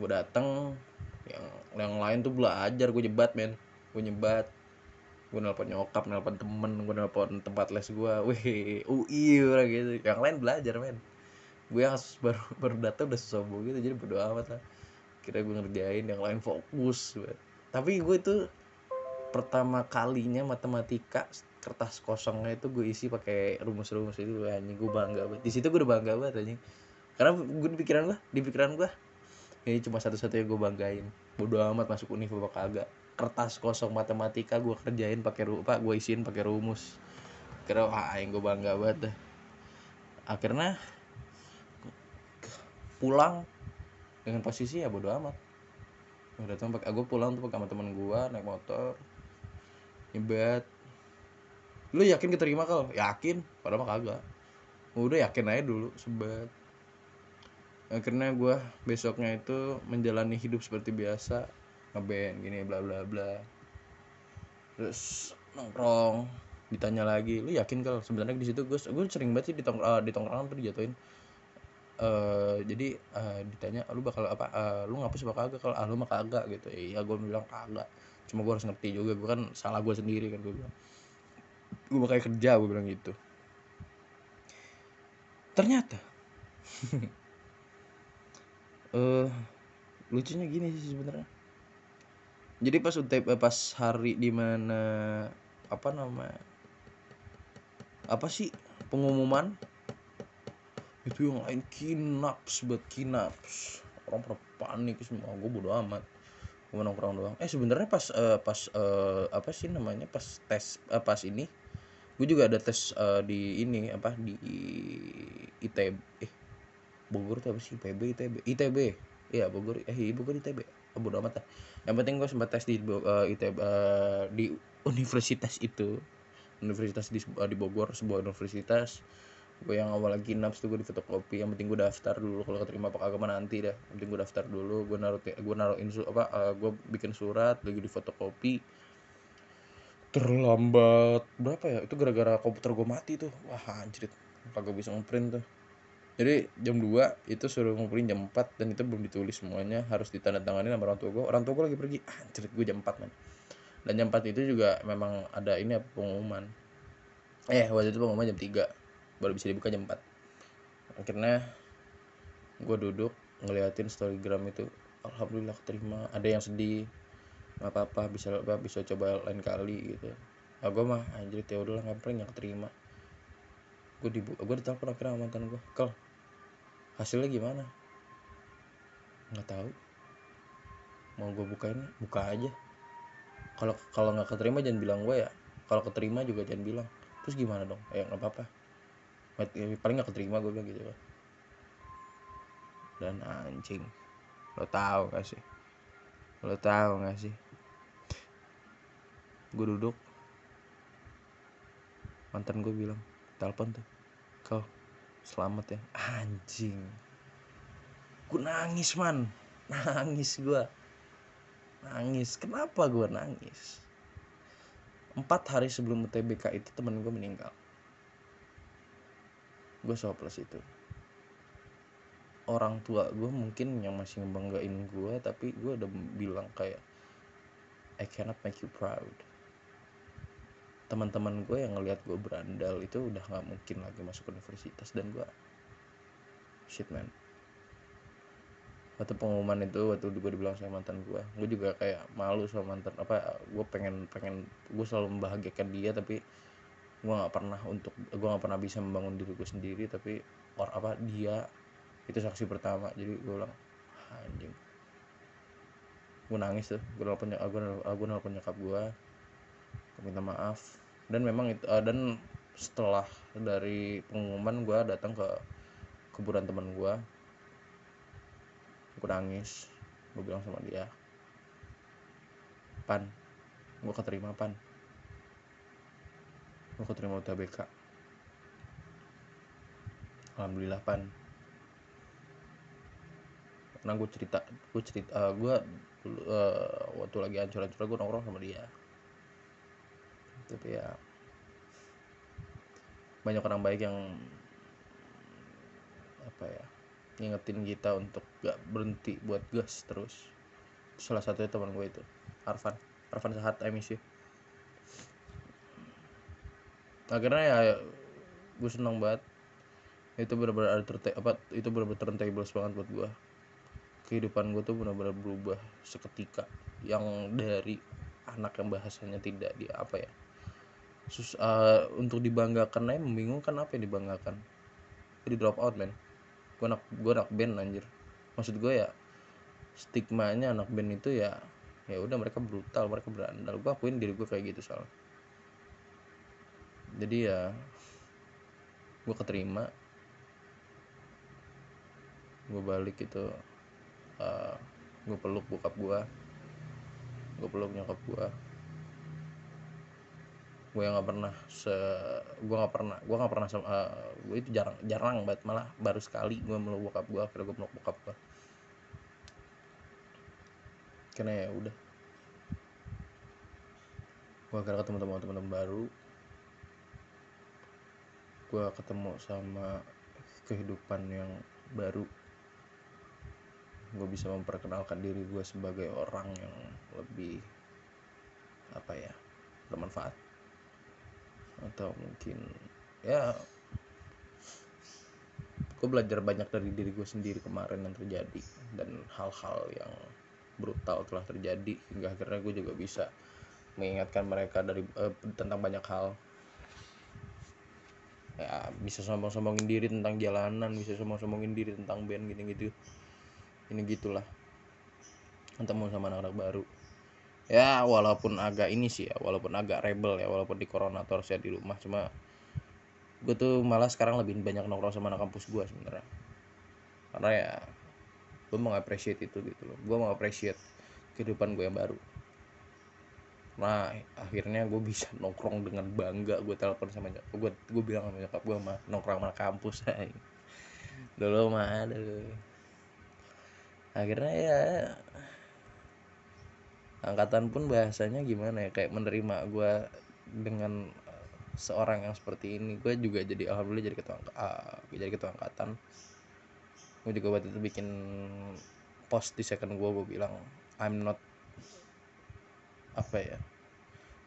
gue datang yang yang lain tuh belajar gue nyebat men. Gue nyebat gue nelpon nyokap nelpon temen gue nelpon tempat les gue wih UI orang gitu. Yang lain belajar men. Gue yang baru baru datang udah sombong gitu jadi bodo amat lah. Kira gue ngerjain yang lain fokus tapi gue itu pertama kalinya matematika kertas kosongnya itu gue isi pakai rumus-rumus itu anjing gue bangga banget. Di situ gue udah bangga banget anjing. Karena gue pikiran gue di pikiran gue ini cuma satu-satunya gue banggain. Bodo amat masuk univ apa kagak. Kertas kosong matematika gue kerjain pakai rupa gue isiin pakai rumus. Kira wah yang gue bangga banget dah akhirnya pulang dengan posisi ya bodo amat. Udah tuh pakai gue pulang tuh sama temen gue naik motor nyebat lu yakin keterima kal? Yakin. Padahal mah kagak. Udah yakin aja dulu sebat akhirnya gue besoknya itu menjalani hidup seperti biasa. Ngeband gini bla bla bla. Terus nongkrong. Ditanya lagi lu yakin kal? Sebenarnya di situ gue gue sering banget sih di tongkrong uh, di tongkrongan tuh dijatuhin. Uh, jadi uh, ditanya lu bakal apa uh, lu ngapus apa kagak kalau ah lu mah kagak gitu. Iya gue bilang kagak cuma gue harus ngerti juga gue kan salah gue sendiri kan gue bilang. Gue bakal kerja gue bilang gitu. Ternyata eh uh, lucunya gini sih sebenarnya. Jadi pas UTP pas hari di mana apa nama apa sih pengumuman itu yang lain kinaps buat kinaps. Orang pada panik semua gue bodo amat gue nongkrong doang. Eh sebenarnya pas uh, pas uh, apa sih namanya pas tes uh, pas ini gue juga ada tes uh, di ini apa di ITB eh Bogor tuh apa sih? IPB ITB ITB iya Bogor eh iya, Bogor ITB oh, bodo amat lah yang penting gue sempat tes di uh, ITB uh, di universitas itu. Universitas di uh, di Bogor sebuah universitas gue yang awal lagi naps tuh gue di fotokopi yang penting gue daftar dulu. Kalau keterima apa kagak nanti dah. Yang penting gue daftar dulu gue naruh gue naruh insu apa uh, gue bikin surat lagi di fotokopi. Terlambat. Berapa ya? Itu gara-gara komputer gue mati tuh. Wah anjir kagak bisa ngeprint tuh. Jadi jam 2 itu suruh ngumpulin jam 4 dan itu belum ditulis semuanya. Harus ditandatangani sama orang tua gue orang tua gue lagi pergi. Anjir gue jam 4 man dan jam 4 itu juga memang ada ini apa, pengumuman. Eh waktu itu pengumuman jam 3 baru bisa dibuka jam 4 akhirnya gue duduk ngeliatin storygram itu alhamdulillah keterima. Ada yang sedih nggak apa-apa bisa apa bisa coba lain kali gitu. Ah gue mah anjir ya udah ngapain nggak keterima? Gue di gue ditelepon akhirnya mantan gue kel hasilnya gimana? Nggak tahu. Mau gue bukain? Buka aja. Kalau kalau nggak keterima jangan bilang gue ya. Kalau keterima juga jangan bilang. Terus gimana dong? Ya nggak apa-apa paling nggak keterima gue bilang gitu kan. Dan anjing lo tahu gak sih? Lo tahu gak sih? Gue duduk. Mantan gue bilang telepon tuh kau selamat ya. Anjing. Gue nangis man. Nangis gue nangis. Kenapa gue nangis? Empat hari sebelum UTBK itu temen gue meninggal gue plus itu. Orang tua gue mungkin yang masih ngebanggain gue tapi gue udah bilang kayak I cannot make you proud. Teman-teman gue yang ngelihat gue berandal itu udah nggak mungkin lagi masuk universitas dan gue shit man. Waktu pengumuman itu waktu gue dibilang sama mantan gue gue juga kayak malu sama mantan apa gue pengen pengen gue selalu membahagiakan dia tapi gue nggak pernah untuk gue nggak pernah bisa membangun diri gue sendiri tapi or apa dia itu saksi pertama. Jadi gue bilang anjing. Gue nangis tuh gue nelfon gue gue nelfon nyokap gue minta maaf. Dan memang itu uh, dan setelah dari pengumuman gue datang ke kuburan teman gue gue nangis. Gue bilang sama dia pan gue keterima pan gue keterima UTBK alhamdulillah pan. Karena gue cerita gue cerita uh, gue uh, waktu lagi ancur-ancur gue nongkrong sama dia. Tapi ya banyak orang baik yang apa ya ngingetin kita untuk gak berhenti buat gas terus. Salah satunya teman gue itu Arfan. Arfan Sahat I miss you akhirnya ya gue seneng banget. Itu benar-benar apa itu benar-benar turntable banget buat gue kehidupan gue tuh benar-benar berubah seketika. Yang dari anak yang bahasanya tidak di apa ya sus uh, untuk dibanggakan aja membingungkan apa yang dibanggakan? Jadi drop out men. Gue anak gue anak band anjir. Maksud gue ya stigmanya anak band itu ya ya udah mereka brutal mereka berandal. Gue akuin diri gue kayak gitu soal jadi ya gue keterima. Gue balik itu uh, gue peluk bokap gue gue peluk nyokap gue gue nggak pernah se gue nggak pernah gue nggak pernah sama uh, eh, gue itu jarang jarang banget. Malah baru sekali gue meluk bokap gue akhirnya gue meluk bokap gue karena ya udah. Gue akhirnya ketemu teman-teman baru gue ketemu sama kehidupan yang baru. Gue bisa memperkenalkan diri gue sebagai orang yang lebih apa ya bermanfaat. Atau mungkin ya gue belajar banyak dari diri gue sendiri kemarin yang terjadi dan hal-hal yang brutal telah terjadi hingga akhirnya gue juga bisa mengingatkan mereka dari uh, tentang banyak hal ya bisa sombong-sombongin diri tentang jalanan bisa sombong-sombongin diri tentang band gitu-gitu. Ini gitulah. Ketemu sama anak-anak baru. Ya walaupun agak ini sih ya walaupun agak rebel ya walaupun di corona atau saya di rumah cuma gue tuh malah sekarang lebih banyak nongkrong sama anak kampus gue sebenarnya. Karena ya gue appreciate itu gitu loh. Gue appreciate kehidupan gue yang baru nah akhirnya gue bisa nongkrong dengan bangga. Gue telepon sama nyokap gue gue bilang sama nyokap gue mah nongkrong sama kampus dulu mah aduh akhirnya ya angkatan pun bahasanya gimana ya kayak menerima gue dengan seorang yang seperti ini. Gue juga jadi alhamdulillah jadi ketua uh, jadi ketua angkatan. Gue juga waktu itu bikin post di second gue gue bilang I'm not apa ya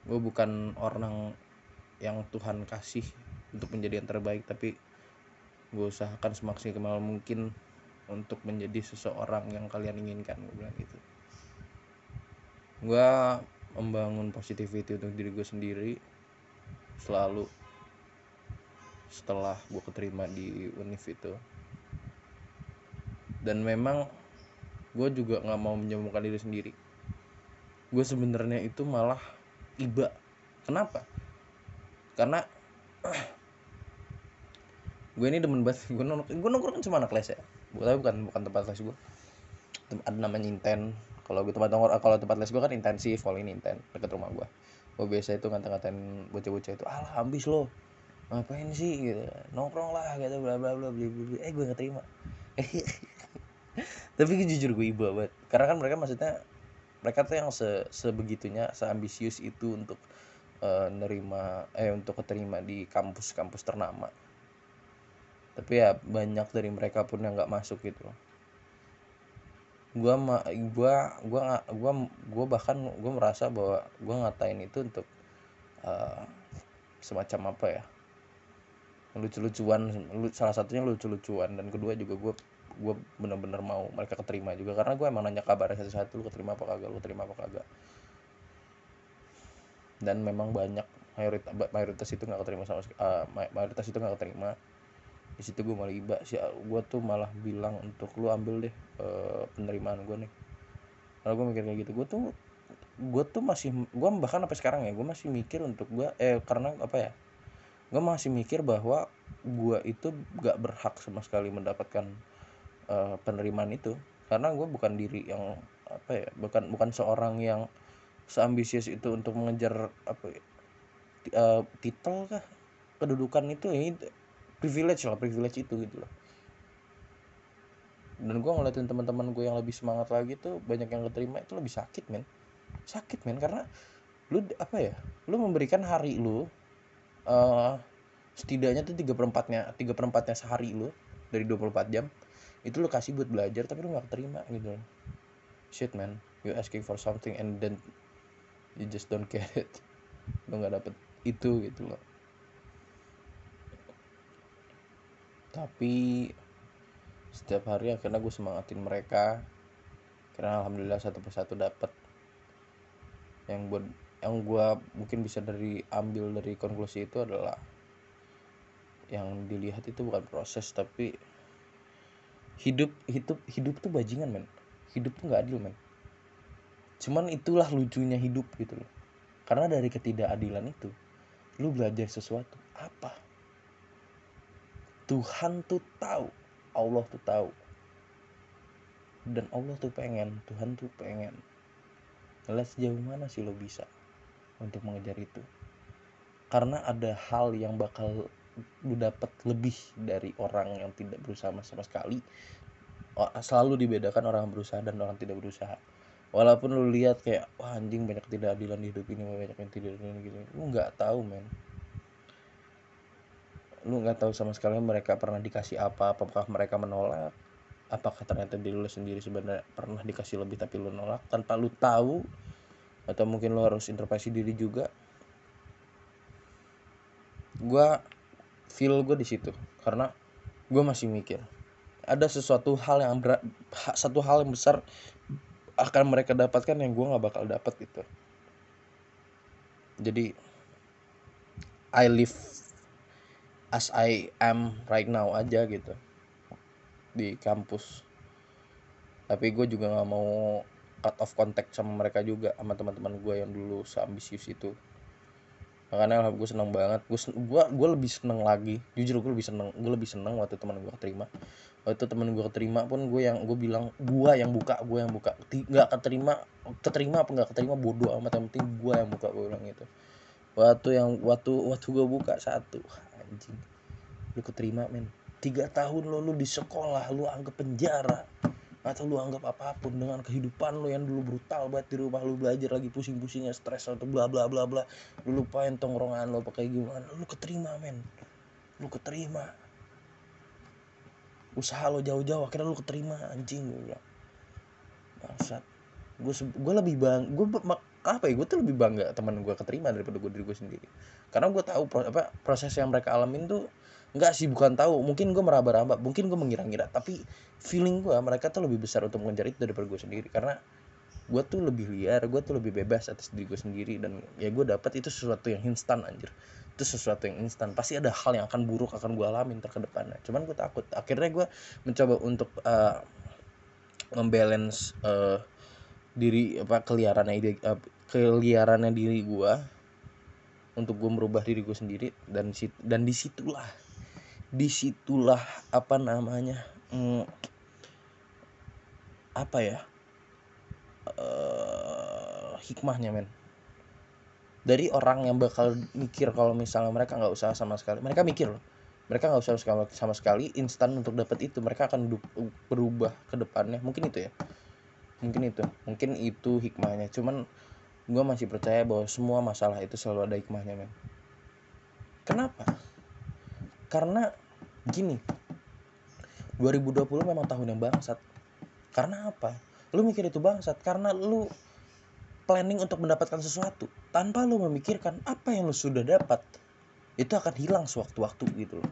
gue bukan orang yang Tuhan kasih untuk menjadi yang terbaik tapi gue usahakan semaksimal mungkin untuk menjadi seseorang yang kalian inginkan gue bilang gitu. Gue membangun positivity untuk diri gue sendiri selalu setelah gue keterima di univ itu. Dan memang gue juga nggak mau menyembuhkan diri sendiri. Gue sebenarnya itu malah iba. Kenapa? Karena gue ini demen banget gue nongkrong gue nongkrong kan cuma anak les ya. Tapi bukan bukan tempat les gue ada namanya inten. Kalau gue tempat nongkrong kalau tempat les gue kan intensif kalau ini inten dekat rumah gue gue biasa itu ngata-ngatain bocah-bocah itu alah habis lo. Ngapain sih? Gitu. Nongkrong lah gitu bla bla bla bla bla eh gue gak terima. Tapi jujur gue iba banget. Karena kan mereka maksudnya mereka tuh yang se sebegitunya seambisius itu untuk uh, nerima eh untuk keterima di kampus-kampus ternama. Tapi ya banyak dari mereka pun yang nggak masuk gitu gua ma gua gua gua gua bahkan gua merasa bahwa gua ngatain itu untuk uh, semacam apa ya lucu-lucuan salah satunya lucu-lucuan dan kedua juga gue gue bener-bener mau mereka keterima juga. Karena gue emang nanya kabar satu-satu lu keterima apa kagak lu keterima apa kagak. Dan memang banyak mayoritas mayoritas itu nggak keterima sama uh, mayoritas itu nggak keterima. Di situ gue malah iba sih gue tuh malah bilang untuk lu ambil deh uh, penerimaan gue nih. Kalau gue mikir kayak gitu gue tuh gue tuh masih gue bahkan sampai sekarang ya gue masih mikir untuk gue eh karena apa ya gue masih mikir bahwa gue itu gak berhak sama sekali mendapatkan uh, penerimaan itu. Karena gue bukan diri yang apa ya bukan bukan seorang yang seambisius itu untuk mengejar apa uh, titel kah? Kedudukan itu ya privilege lah privilege itu gitu loh. Dan gue ngeliatin teman-teman gue yang lebih semangat lagi tuh banyak yang keterima itu lebih sakit men. Sakit men karena lu apa ya lu memberikan hari lu uh, setidaknya tuh tiga perempatnya tiga perempatnya sehari lu dari 24 jam itu lu kasih buat belajar tapi lu nggak terima gitu. Shit man. You asking for something and then you just don't get it. Lu nggak dapet itu gitu loh. Tapi setiap hari akhirnya gue semangatin mereka. Karena alhamdulillah satu persatu dapat yang gue yang gue mungkin bisa dari ambil dari konklusi itu adalah yang dilihat itu bukan proses tapi hidup hidup hidup tuh bajingan men. Hidup tuh nggak adil men. Cuman itulah lucunya hidup gitu loh. Karena dari ketidakadilan itu lu belajar sesuatu apa? Tuhan tuh tahu Allah tuh tahu. Dan Allah tuh pengen Tuhan tuh pengen. Ngeliat sejauh mana sih lo bisa untuk mengejar itu? Karena ada hal yang bakal lu dapat lebih dari orang yang tidak berusaha sama sekali. Selalu dibedakan orang berusaha dan orang tidak berusaha. Walaupun lu lihat kayak wah anjing banyak tidak adilan di hidup ini banyak yang tidak adilan gitu lu nggak tahu men. Lu nggak tahu sama sekali mereka pernah dikasih apa apakah mereka menolak apakah ternyata diri lu sendiri sebenarnya pernah dikasih lebih tapi lu nolak. Tanpa lu tahu atau mungkin lu harus introspeksi diri juga. Gue feel gue di situ karena gue masih mikir ada sesuatu hal yang satu hal yang besar akan mereka dapatkan yang gue nggak bakal dapat gitu. Jadi I live as I am right now aja gitu di kampus. Tapi gue juga nggak mau cut off contact sama mereka juga sama teman-teman gue yang dulu seambisius itu makanya gue seneng banget. Gue gue gue lebih seneng lagi. Jujur gue lebih seneng gue lebih seneng waktu teman gue keterima. Waktu teman gue keterima pun gue yang gue bilang gue yang buka gue yang buka. Nggak keterima keterima apa nggak keterima bodoh amat. Yang penting gue yang buka gue bilang gitu. Waktu yang waktu waktu gue buka satu. Anjing. Lu keterima men. Tiga tahun lo lu di sekolah lu anggap penjara atau lu anggap apa pun dengan kehidupan lu yang dulu brutal banget di rumah lu belajar lagi pusing-pusingnya stres atau bla bla bla bla. Lu lupain tongkrongan lo pakai gimana. Lu keterima men. Lu keterima. Usaha lo jauh-jauh akhirnya lu keterima anjing gue bilang. Bangsat. Gue gue lebih bang gue apa ya gue tuh lebih bangga teman gue keterima daripada gue diri gue sendiri. Karena gue tahu pro, apa proses yang mereka alamin tuh nggak sih bukan tahu. Mungkin gue meraba-raba mungkin gue mengira-ngira. Tapi feeling gue mereka tuh lebih besar untuk mengejar itu daripada gue sendiri. Karena gue tuh lebih liar gue tuh lebih bebas atas diri gue sendiri. Dan ya gue dapat itu sesuatu yang instan anjir. Itu sesuatu yang instan. Pasti ada hal yang akan buruk akan gue alamin terkedepannya cuman gue takut. Akhirnya gue mencoba untuk uh, membalance uh, diri apa keliarannya ide uh, keliarannya diri gue untuk gue merubah diri gue sendiri. Dan dan di situlah di situlah apa namanya hmm, apa ya uh, hikmahnya men. Dari orang yang bakal mikir kalau misalnya mereka nggak usah sama sekali. Mereka mikir loh. Mereka nggak usah sama sekali instan untuk dapat itu. Mereka akan berubah ke depannya. Mungkin itu ya. Mungkin itu. Mungkin itu hikmahnya. Cuman gue masih percaya bahwa semua masalah itu selalu ada hikmahnya men. Kenapa? Karena gini 2020 memang tahun yang bangsat. Karena apa? Lu mikir itu bangsat karena lu planning untuk mendapatkan sesuatu. Tanpa lu memikirkan apa yang lu sudah dapat itu akan hilang sewaktu-waktu gitu loh.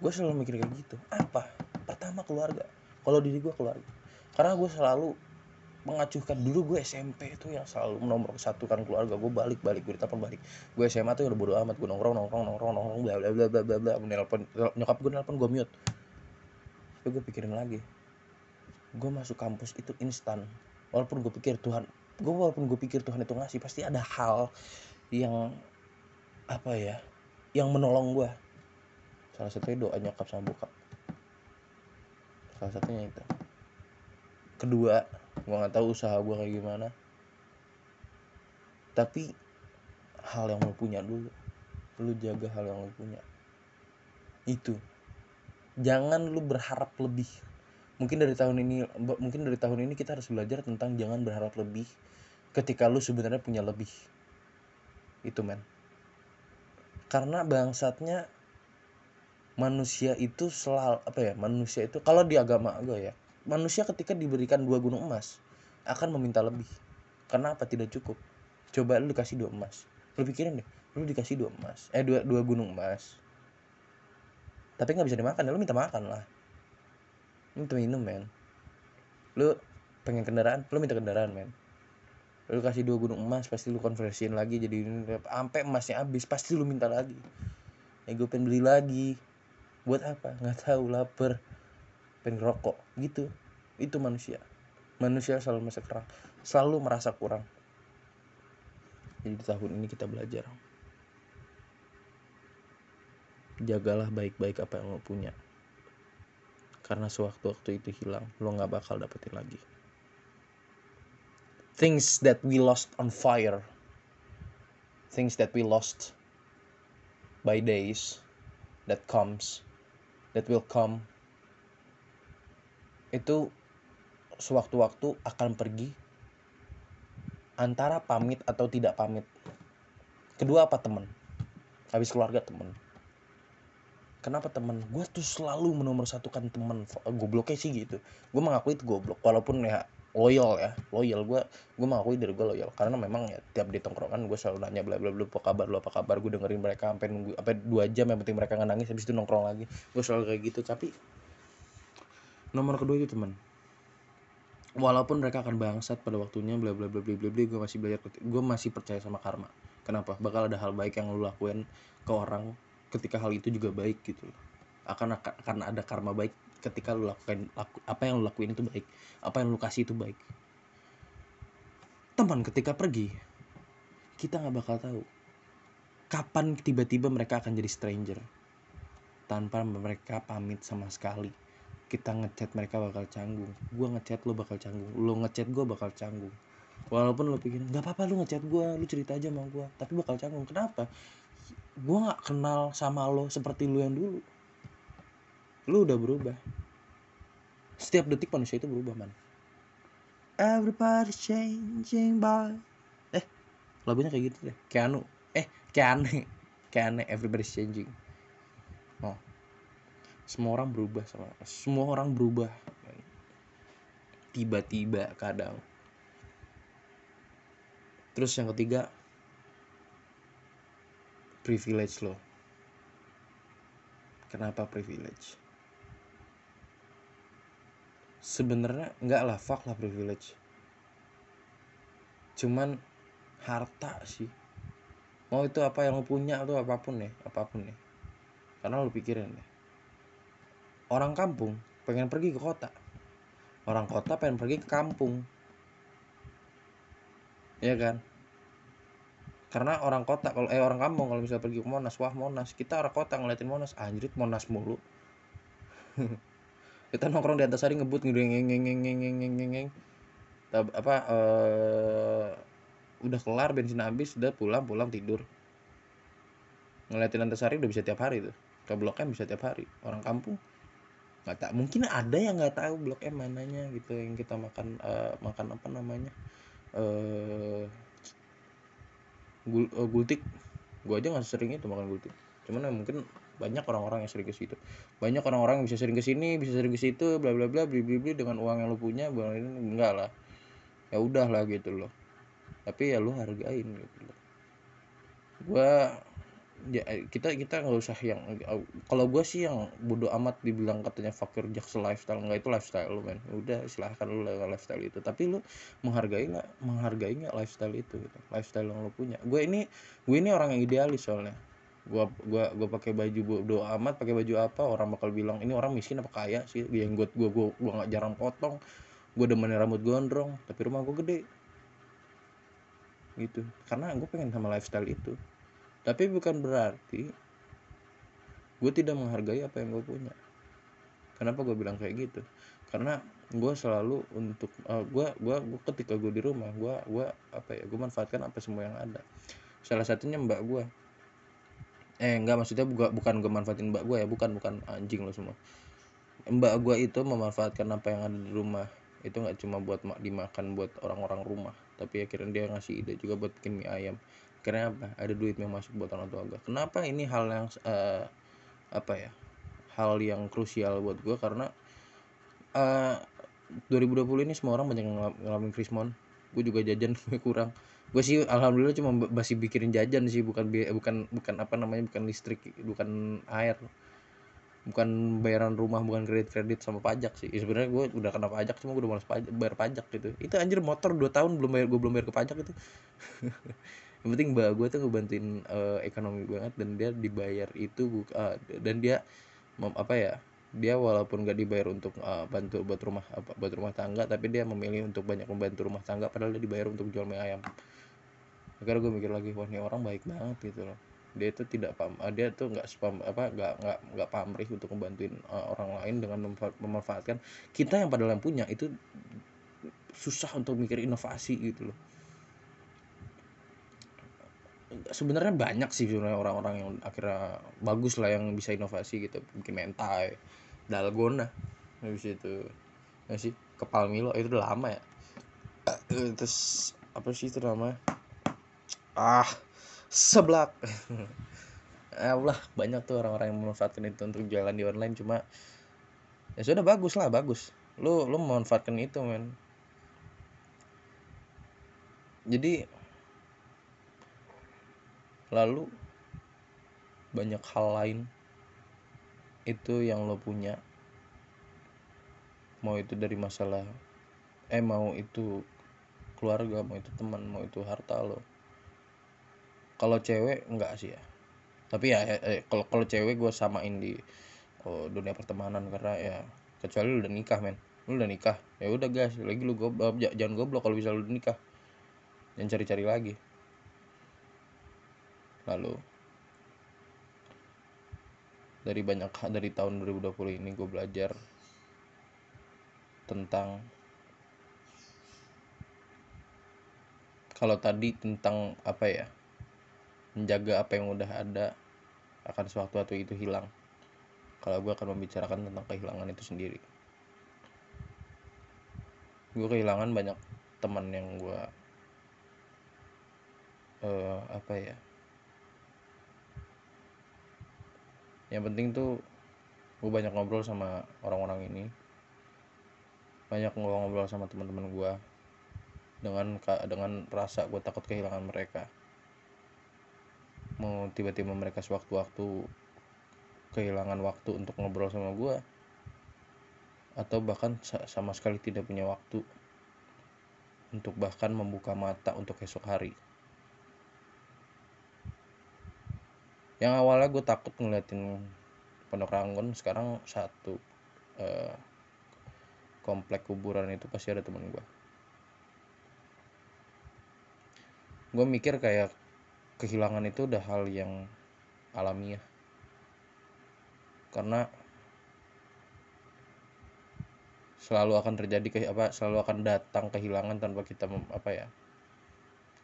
Gue selalu mikir kayak gitu. Apa? Pertama keluarga. Kalau diri gue keluarga. Karena gue selalu mengacuhkan dulu gue SMP itu yang selalu nomor satu kan keluarga gue balik balik gue ditelepon balik. Gue SMA tuh udah bodo amat gue nongkrong nongkrong nongkrong nongkrong bla bla bla bla bla bla. Menelpon nyokap gue nelpon gue mute. Tapi gue pikirin lagi. Gue masuk kampus itu instan. Walaupun gue pikir Tuhan gue walaupun gue pikir Tuhan itu ngasih pasti ada hal yang apa ya yang menolong gue. Salah satunya doa nyokap sama bokap. Salah satunya itu kedua gue nggak tahu usaha gue kayak gimana. Tapi hal yang lo punya dulu. Lu jaga hal yang lo punya. Itu. Jangan lu berharap lebih. Mungkin dari tahun ini mungkin dari tahun ini kita harus belajar tentang jangan berharap lebih ketika lu sebenarnya punya lebih. Itu men. Karena bangsatnya manusia itu selalu apa ya manusia itu kalau di agama gue ya manusia ketika diberikan dua gunung emas akan meminta lebih. Karena apa tidak cukup? Coba lu dikasih dua emas. Lu pikirin deh lu dikasih dua emas. Eh dua dua gunung emas. Tapi nggak bisa dimakan ya lu minta makan lah. Minta minum men. Lu pengen kendaraan lu minta kendaraan men. Lu kasih dua gunung emas pasti lu konversiin lagi jadi sampai emasnya habis pasti lu minta lagi. Ya gue pengen beli lagi. Buat apa? Nggak tahu lapar pengen rokok gitu. Itu manusia. Manusia selalu merasa kurang. Selalu merasa kurang. Jadi di tahun ini kita belajar. Jagalah baik-baik apa yang lo punya. Karena sewaktu-waktu itu hilang lo nggak bakal dapetin lagi. Things that we lost on fire. Things that we lost by days that comes that will come itu sewaktu-waktu akan pergi antara pamit atau tidak pamit. Kedua apa temen? Habis keluarga temen. Kenapa temen? Gue tuh selalu menomorsatukan temen. Gobloknya sih gitu. Gue mengakui itu goblok walaupun ya loyal ya. Loyal gue gue mengakui dari gue loyal. Karena memang ya tiap di tongkrongan gue selalu nanya bla bla bla apa kabar lo apa kabar? Gue dengerin mereka sampai nunggu sampai dua jam yang penting mereka nggak nangis habis itu nongkrong lagi. Gue selalu kayak gitu. Tapi nomor kedua itu teman. Walaupun mereka akan bangsat pada waktunya bla bla bla bla bla gue masih belajar gue masih percaya sama karma. Kenapa? Bakal ada hal baik yang lo lakuin ke orang ketika hal itu juga baik gitu. Akan akan ada karma baik ketika lu lakukan laku, apa yang lu lakuin itu baik. Apa yang lu kasih itu baik. Teman ketika pergi kita nggak bakal tahu kapan tiba-tiba mereka akan jadi stranger tanpa mereka pamit sama sekali kita ngechat mereka bakal canggung. Gue ngechat lo bakal canggung. Lo ngechat gue bakal canggung. Walaupun lo pikir nggak apa-apa lo ngechat gue lo cerita aja sama gue tapi bakal canggung. Kenapa? Gue nggak kenal sama lo seperti lo yang dulu. Lo udah berubah. Setiap detik manusia itu berubah man. Everybody changing by eh lagunya kayak gitu deh. Keanu. Eh Keane Keane everybody changing semua orang berubah sama semua orang berubah. Tiba-tiba kadang. Terus yang ketiga privilege lo. Kenapa privilege? Sebenarnya enggak lah fuck lah privilege. Cuman harta sih. Mau itu apa yang lo punya atau apa pun ya apa pun ya. Karena lo pikirin deh orang kampung pengen pergi ke kota. Orang kota pengen pergi ke kampung. Ya kan? Karena orang kota kalau eh orang kampung kalau misalnya pergi ke Monas wah Monas. Kita orang kota ngeliatin Monas anjrit Monas mulu. Kita nongkrong di atas hari ngebut ngedeng apa eh, udah kelar bensin habis udah pulang pulang tidur. Ngeliatin antasari udah bisa tiap hari tuh. Ke bloknya bisa tiap hari. Orang kampung nggak tak mungkin ada yang nggak tahu blok M mananya gitu yang kita makan uh, makan apa namanya uh, gul, uh, gultik. Gua aja nggak sering itu makan gultik. Cuman ya mungkin banyak orang-orang yang sering ke situ. Banyak orang-orang bisa sering ke sini bisa sering ke situ bla bla bla beli beli dengan uang yang lu punya ini enggak lah. Ya udah lah gitu loh. Tapi ya lu hargain gitu loh. Gua ya kita kita nggak usah yang kalau gue sih yang bodoh amat dibilang katanya fakir jaksa lifestyle nggak itu lifestyle lu men. Udah silahkan lu lifestyle itu. Tapi lu menghargai nggak menghargai nggak lifestyle itu gitu. Lifestyle yang lu punya. Gue ini gue ini orang yang idealis soalnya. Gue gua gua pakai baju bodoh amat pakai baju apa orang bakal bilang ini orang miskin apa kaya sih? Yang gue gue gue gue nggak jarang potong. Gue demen rambut gondrong tapi rumah gue gede. Gitu. Karena gue pengen sama lifestyle itu tapi bukan berarti gue tidak menghargai apa yang gue punya. Kenapa gue bilang kayak gitu? Karena gue selalu untuk uh, gue gua, gua ketika gue di rumah gue gua apa ya gue manfaatkan apa semua yang ada. Salah satunya mbak gue eh enggak maksudnya bukan bukan gue manfaatin mbak gue ya bukan bukan anjing lo semua. Mbak gue itu memanfaatkan apa yang ada di rumah. Itu nggak cuma buat dimakan buat orang-orang rumah tapi akhirnya dia ngasih ide juga buat bikin mie ayam karena apa? Ada duit yang masuk buat orang tua gue kenapa ini hal yang uh, apa ya? Hal yang krusial buat gue karena uh, 2020 ini semua orang banyak ngalamin krismon. Gue juga jajan kurang. Gue sih alhamdulillah cuma masih bikirin jajan sih bukan bukan bukan apa namanya bukan listrik bukan air. Bukan bayaran rumah bukan kredit kredit sama pajak sih. Ya, sebenarnya gue udah kena pajak cuma gue udah malas pajak, bayar pajak gitu. Itu anjir motor 2 tahun belum bayar gue belum bayar ke pajak itu yang penting mbak gue tuh ngebantuin uh, ekonomi banget dan dia dibayar itu uh, dan dia apa ya dia walaupun gak dibayar untuk uh, bantu buat rumah apa buat rumah tangga tapi dia memilih untuk banyak membantu rumah tangga padahal dia dibayar untuk jual mie ayam. Akhirnya gue mikir lagi wah ini orang baik banget gitu loh. Dia itu tidak pam dia tuh nggak spam apa nggak nggak nggak pamrih untuk membantuin uh, orang lain dengan memanfaatkan. Kita yang padahal yang punya itu susah untuk mikir inovasi gitu loh sebenarnya banyak sih sebenarnya orang-orang yang akhirnya bagus lah yang bisa inovasi gitu. Bikin mentai dalgona habis itu ya sih kepal milo itu udah lama ya. Terus apa sih itu namanya? Ah seblak. Ya Allah banyak tuh orang-orang yang memanfaatkan itu untuk jalan di online. Cuma ya sudah bagus lah bagus. Lu lu memanfaatkan itu men. Jadi lalu banyak hal lain itu yang lo punya. Mau itu dari masalah eh mau itu keluarga mau itu teman mau itu harta lo. Kalau cewek enggak sih ya. Tapi ya eh, eh, kalau kalau cewek gue samain di oh, dunia pertemanan karena ya kecuali lu udah nikah men. Lu udah nikah ya udah guys lagi lu goblok jangan goblok kalau bisa lu udah nikah. Jangan cari-cari lagi lalu dari banyak dari tahun 2020 ini gue belajar tentang kalau tadi tentang apa ya menjaga apa yang udah ada akan suatu waktu itu hilang. Kalau gue akan membicarakan tentang kehilangan itu sendiri. Gue kehilangan banyak teman yang gue uh, apa ya yang penting tuh gue banyak ngobrol sama orang-orang ini. Banyak ngobrol sama teman-teman gue dengan dengan rasa gue takut kehilangan mereka. Mau tiba-tiba mereka sewaktu-waktu kehilangan waktu untuk ngobrol sama gue atau bahkan sama sekali tidak punya waktu untuk bahkan membuka mata untuk esok hari yang awalnya gue takut ngeliatin pondok ranggon sekarang satu uh, komplek kuburan itu pasti ada temen gue gue mikir kayak kehilangan itu udah hal yang alamiah. Karena selalu akan terjadi ke apa selalu akan datang kehilangan tanpa kita apa ya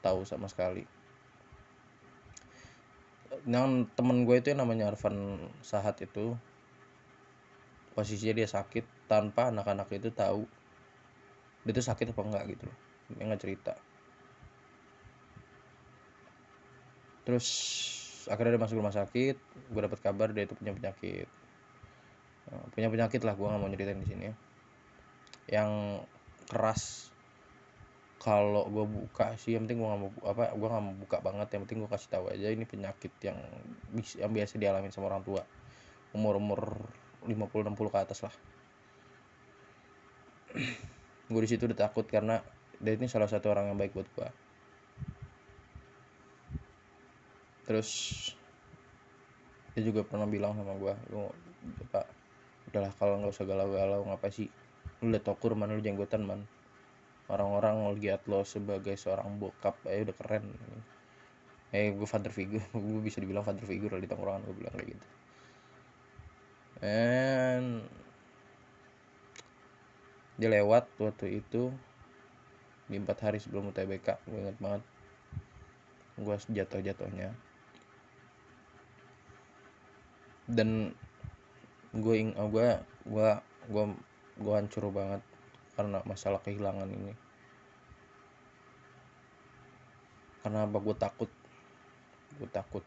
tahu sama sekali yang temen gue itu yang namanya Arvan Sahat itu posisinya dia sakit tanpa anak-anak itu tahu dia tuh sakit apa enggak gitu loh dia nggak cerita. Terus akhirnya dia masuk rumah sakit gue dapat kabar dia itu punya penyakit. Punya penyakit lah gue nggak mau nyeritain di sini. Ya yang keras kalau gue buka sih yang penting gue nggak mau apa gue nggak mau buka banget yang penting gue kasih tahu aja ini penyakit yang yang biasa dialami sama orang tua. Umur umur 50 60 ke atas lah. Gue di situ udah takut karena dia ini salah satu orang yang baik buat gue terus dia juga pernah bilang sama gue lu pak udahlah kalau nggak usah galau-galau ngapa sih? Lu liat tokur mana lu jenggotan man orang-orang ngeliat lo sebagai seorang bokap eh udah keren. Eh gue father figure. Gue bisa dibilang father figure di tongkrongan gue bilang kayak gitu. And dia lewat waktu itu di empat hari sebelum UTBK gue inget banget. Gue jatuh-jatuhnya. Dan gue ing gue gue gue gue hancur banget karena masalah kehilangan ini. Karena apa? Gue takut. Gue takut.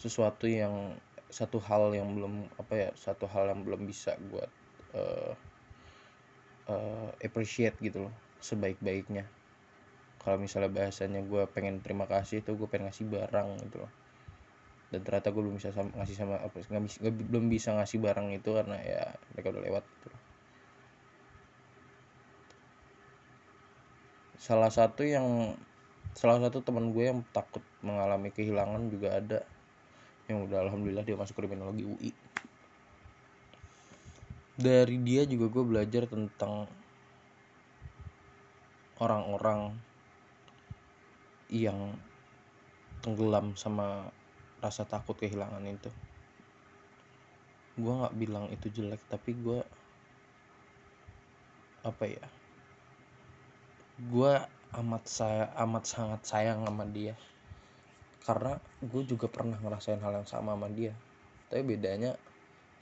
Sesuatu yang satu hal yang belum apa ya satu hal yang belum bisa gue uh, uh, appreciate gitu loh sebaik-baiknya. Kalau misalnya bahasanya gue pengen terima kasih itu gue pengen ngasih barang gitu loh. Dan ternyata gue belum bisa sama, ngasih sama apa nggak bisa belum bisa ngasih barang itu karena ya mereka udah lewat gitu. Salah satu yang salah satu teman gue yang takut mengalami kehilangan juga ada. Yang udah alhamdulillah dia masuk kriminologi UI dari dia juga gue belajar tentang orang-orang yang tenggelam sama rasa takut kehilangan itu. Gue nggak bilang itu jelek tapi gue apa ya gue amat saya amat sangat sayang sama dia. Karena gue juga pernah ngerasain hal yang sama sama dia. Tapi bedanya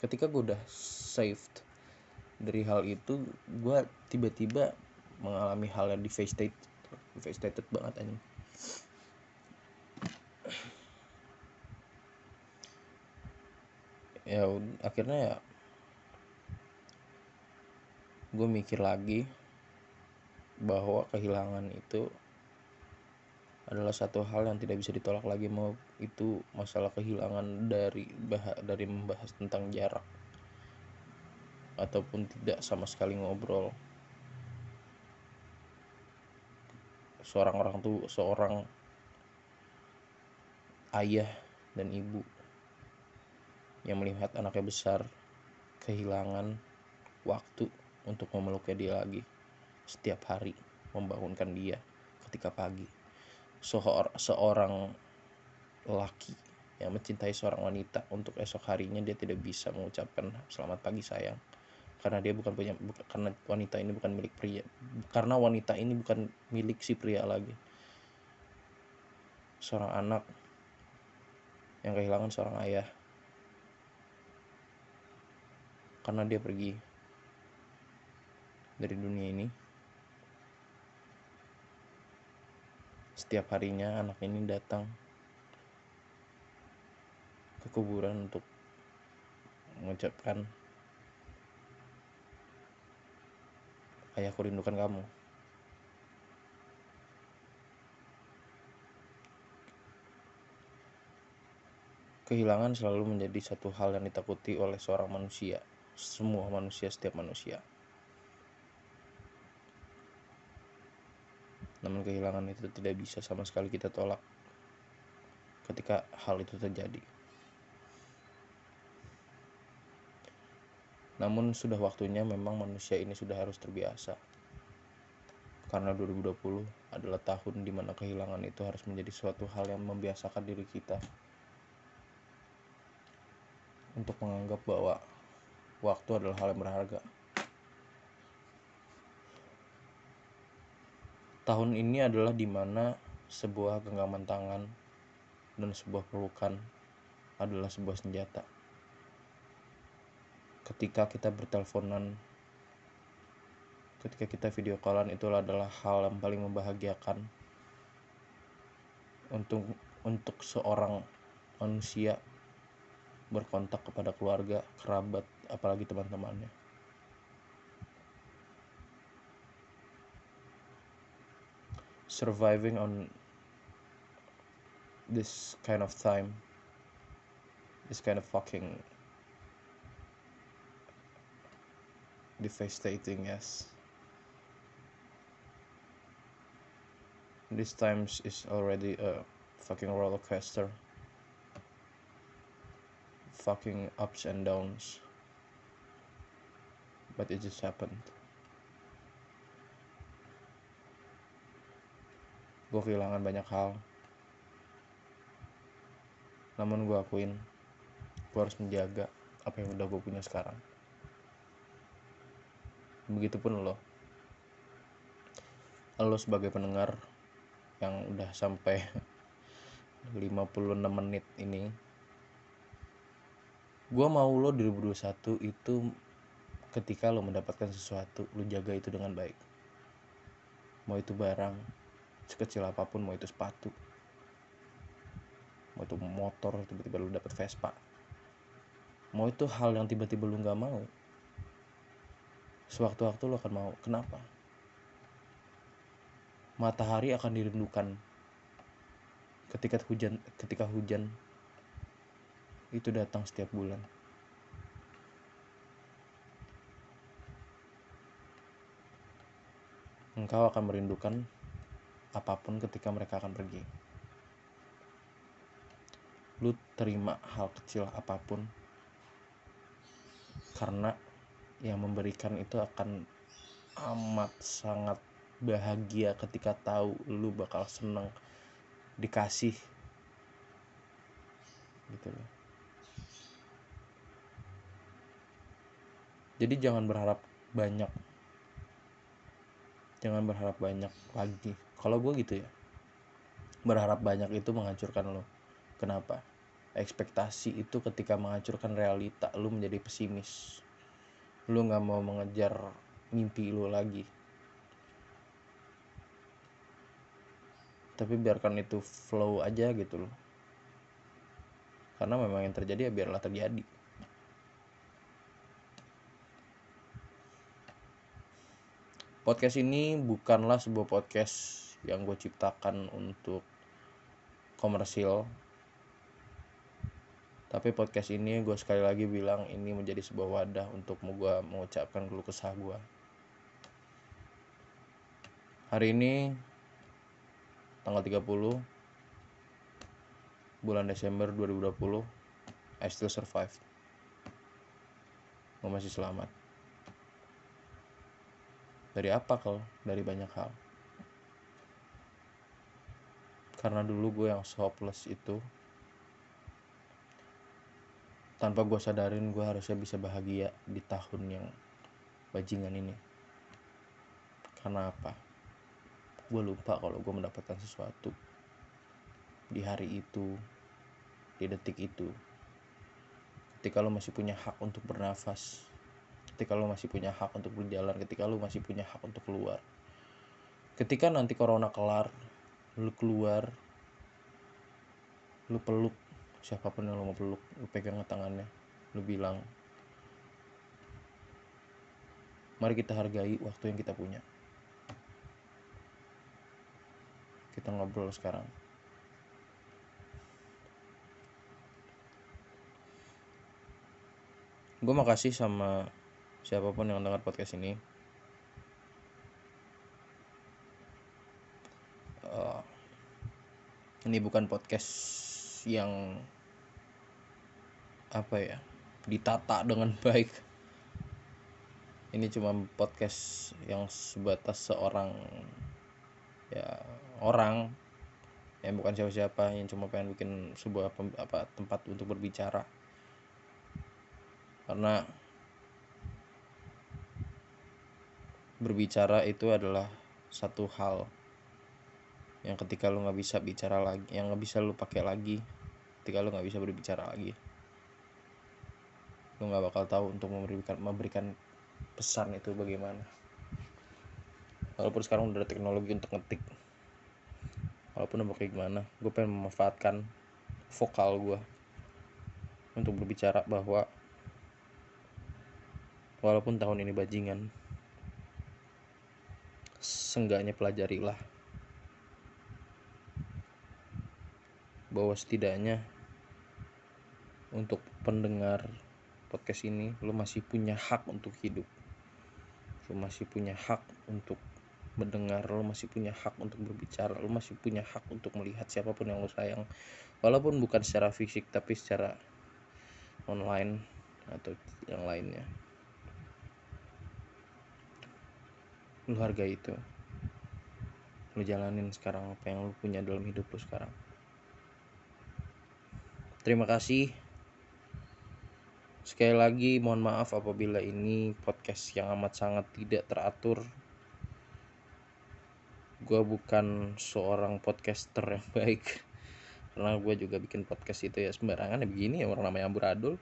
ketika gue udah saved dari hal itu gue tiba-tiba mengalami hal yang devastated devastated banget anjing. Ya akhirnya ya gue mikir lagi bahwa kehilangan itu adalah satu hal yang tidak bisa ditolak lagi mau itu masalah kehilangan dari bah dari membahas tentang jarak ataupun tidak sama sekali ngobrol. Seorang orang tuh seorang ayah dan ibu yang melihat anaknya besar kehilangan waktu untuk memeluknya dia lagi setiap hari membangunkan dia ketika pagi. Seor seorang laki yang mencintai seorang wanita untuk esok harinya dia tidak bisa mengucapkan selamat pagi sayang. Karena dia bukan punya bukan, karena wanita ini bukan milik pria. Karena wanita ini bukan milik si pria lagi. Seorang anak yang kehilangan seorang ayah. Karena dia pergi dari dunia ini Setiap harinya anak ini datang ke kuburan untuk mengucapkan ayahku rindukan kamu. Kehilangan selalu menjadi satu hal yang ditakuti oleh seorang manusia, semua manusia, setiap manusia. Namun kehilangan itu tidak bisa sama sekali kita tolak ketika hal itu terjadi. Namun sudah waktunya memang manusia ini sudah harus terbiasa. Karena 2020 adalah tahun di mana kehilangan itu harus menjadi suatu hal yang membiasakan diri kita untuk menganggap bahwa waktu adalah hal yang berharga tahun ini adalah di mana sebuah genggaman tangan dan sebuah pelukan adalah sebuah senjata. Ketika kita berteleponan, ketika kita video callan itu adalah hal yang paling membahagiakan untuk untuk seorang manusia berkontak kepada keluarga, kerabat, apalagi teman-temannya. Surviving on this kind of time. Is kind of fucking devastating yes. This times is already a fucking roller coaster. Fucking ups and downs. But it just happened gue kehilangan banyak hal. Namun gue akuin gue harus menjaga apa yang udah gue punya sekarang. Begitupun lo. Lo sebagai pendengar yang udah sampai 56 menit ini gue mau lo 2021 itu ketika lo mendapatkan sesuatu lo jaga itu dengan baik. Mau itu barang sekecil apa pun mau itu sepatu mau itu motor tiba-tiba lu dapet Vespa. Mau itu hal yang tiba-tiba lu nggak mau sewaktu-waktu lu akan mau. Kenapa? Matahari akan dirindukan ketika hujan ketika hujan itu datang setiap bulan. Engkau akan merindukan apa pun ketika mereka akan pergi. Lu terima hal kecil apa pun karena yang memberikan itu akan amat sangat bahagia ketika tahu lu bakal seneng dikasih gitu loh. Jadi jangan berharap banyak jangan berharap banyak lagi kalau gue gitu ya berharap banyak itu menghancurkan lo. Kenapa? Ekspektasi itu ketika menghancurkan realita lo menjadi pesimis. Lo nggak mau mengejar mimpi lo lagi. Tapi biarkan itu flow aja gitu loh. Karena memang yang terjadi ya biarlah terjadi. Podcast ini bukanlah sebuah podcast yang gue ciptakan untuk komersil. Tapi podcast ini gue sekali lagi bilang ini menjadi sebuah wadah untuk gue mengucapkan keluh kesah gue hari ini tanggal 30 bulan Desember 2020 I still survive gue masih selamat. Dari apa kalau dari banyak hal karena dulu gue yang hopeless itu. Tanpa gue sadarin gue harusnya bisa bahagia di tahun yang bajingan ini. Karena apa? Gue lupa kalau gue mendapatkan sesuatu di hari itu di detik itu. Ketika lo masih punya hak untuk bernafas ketika lu masih punya hak untuk berjalan ketika lu masih punya hak untuk keluar. Ketika nanti corona kelar lu keluar lu peluk siapa pun yang lu mau peluk lu pegang tangannya lu bilang mari kita hargai waktu yang kita punya. Kita ngobrol sekarang. Gue makasih sama siapa pun yang dengar podcast ini uh, ini bukan podcast yang apa ya ditata dengan baik. Ini cuma podcast yang sebatas seorang ya orang yang bukan siapa-siapa yang cuma pengen bikin sebuah pem, apa tempat untuk berbicara. Karena berbicara itu adalah satu hal yang ketika lu nggak bisa bicara lagi yang nggak bisa lu pakai lagi ketika lu nggak bisa berbicara lagi lu nggak bakal tahu untuk memberikan memberikan pesan itu bagaimana. Walaupun sekarang udah ada teknologi untuk ngetik. Walaupun udah kayak gimana gue pengen memanfaatkan vokal gue untuk berbicara bahwa walaupun tahun ini bajingan seenggaknya pelajarilah bahwa setidaknya untuk pendengar podcast ini lo masih punya hak untuk hidup. Lo masih punya hak untuk mendengar lo masih punya hak untuk berbicara lo masih punya hak untuk melihat siapa pun yang lo sayang. Walaupun bukan secara fisik tapi secara online atau yang lainnya. Lo hargai itu. Lo jalanin sekarang apa yang lo punya dalam hidup lo sekarang terima kasih. Sekali lagi mohon maaf apabila ini podcast yang amat sangat tidak teratur. Gue bukan seorang podcaster yang baik. Karena gue juga bikin podcast itu ya sembarangan ya begini ya orang namanya amburadul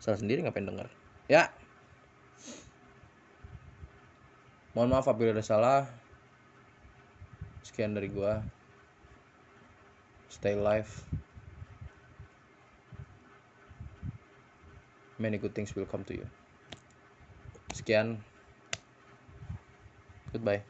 salah sendiri ngapain denger? Ya. Mohon maaf apabila ada salah. Sekian dari gue stay live many good things will come to you. Sekian. Goodbye.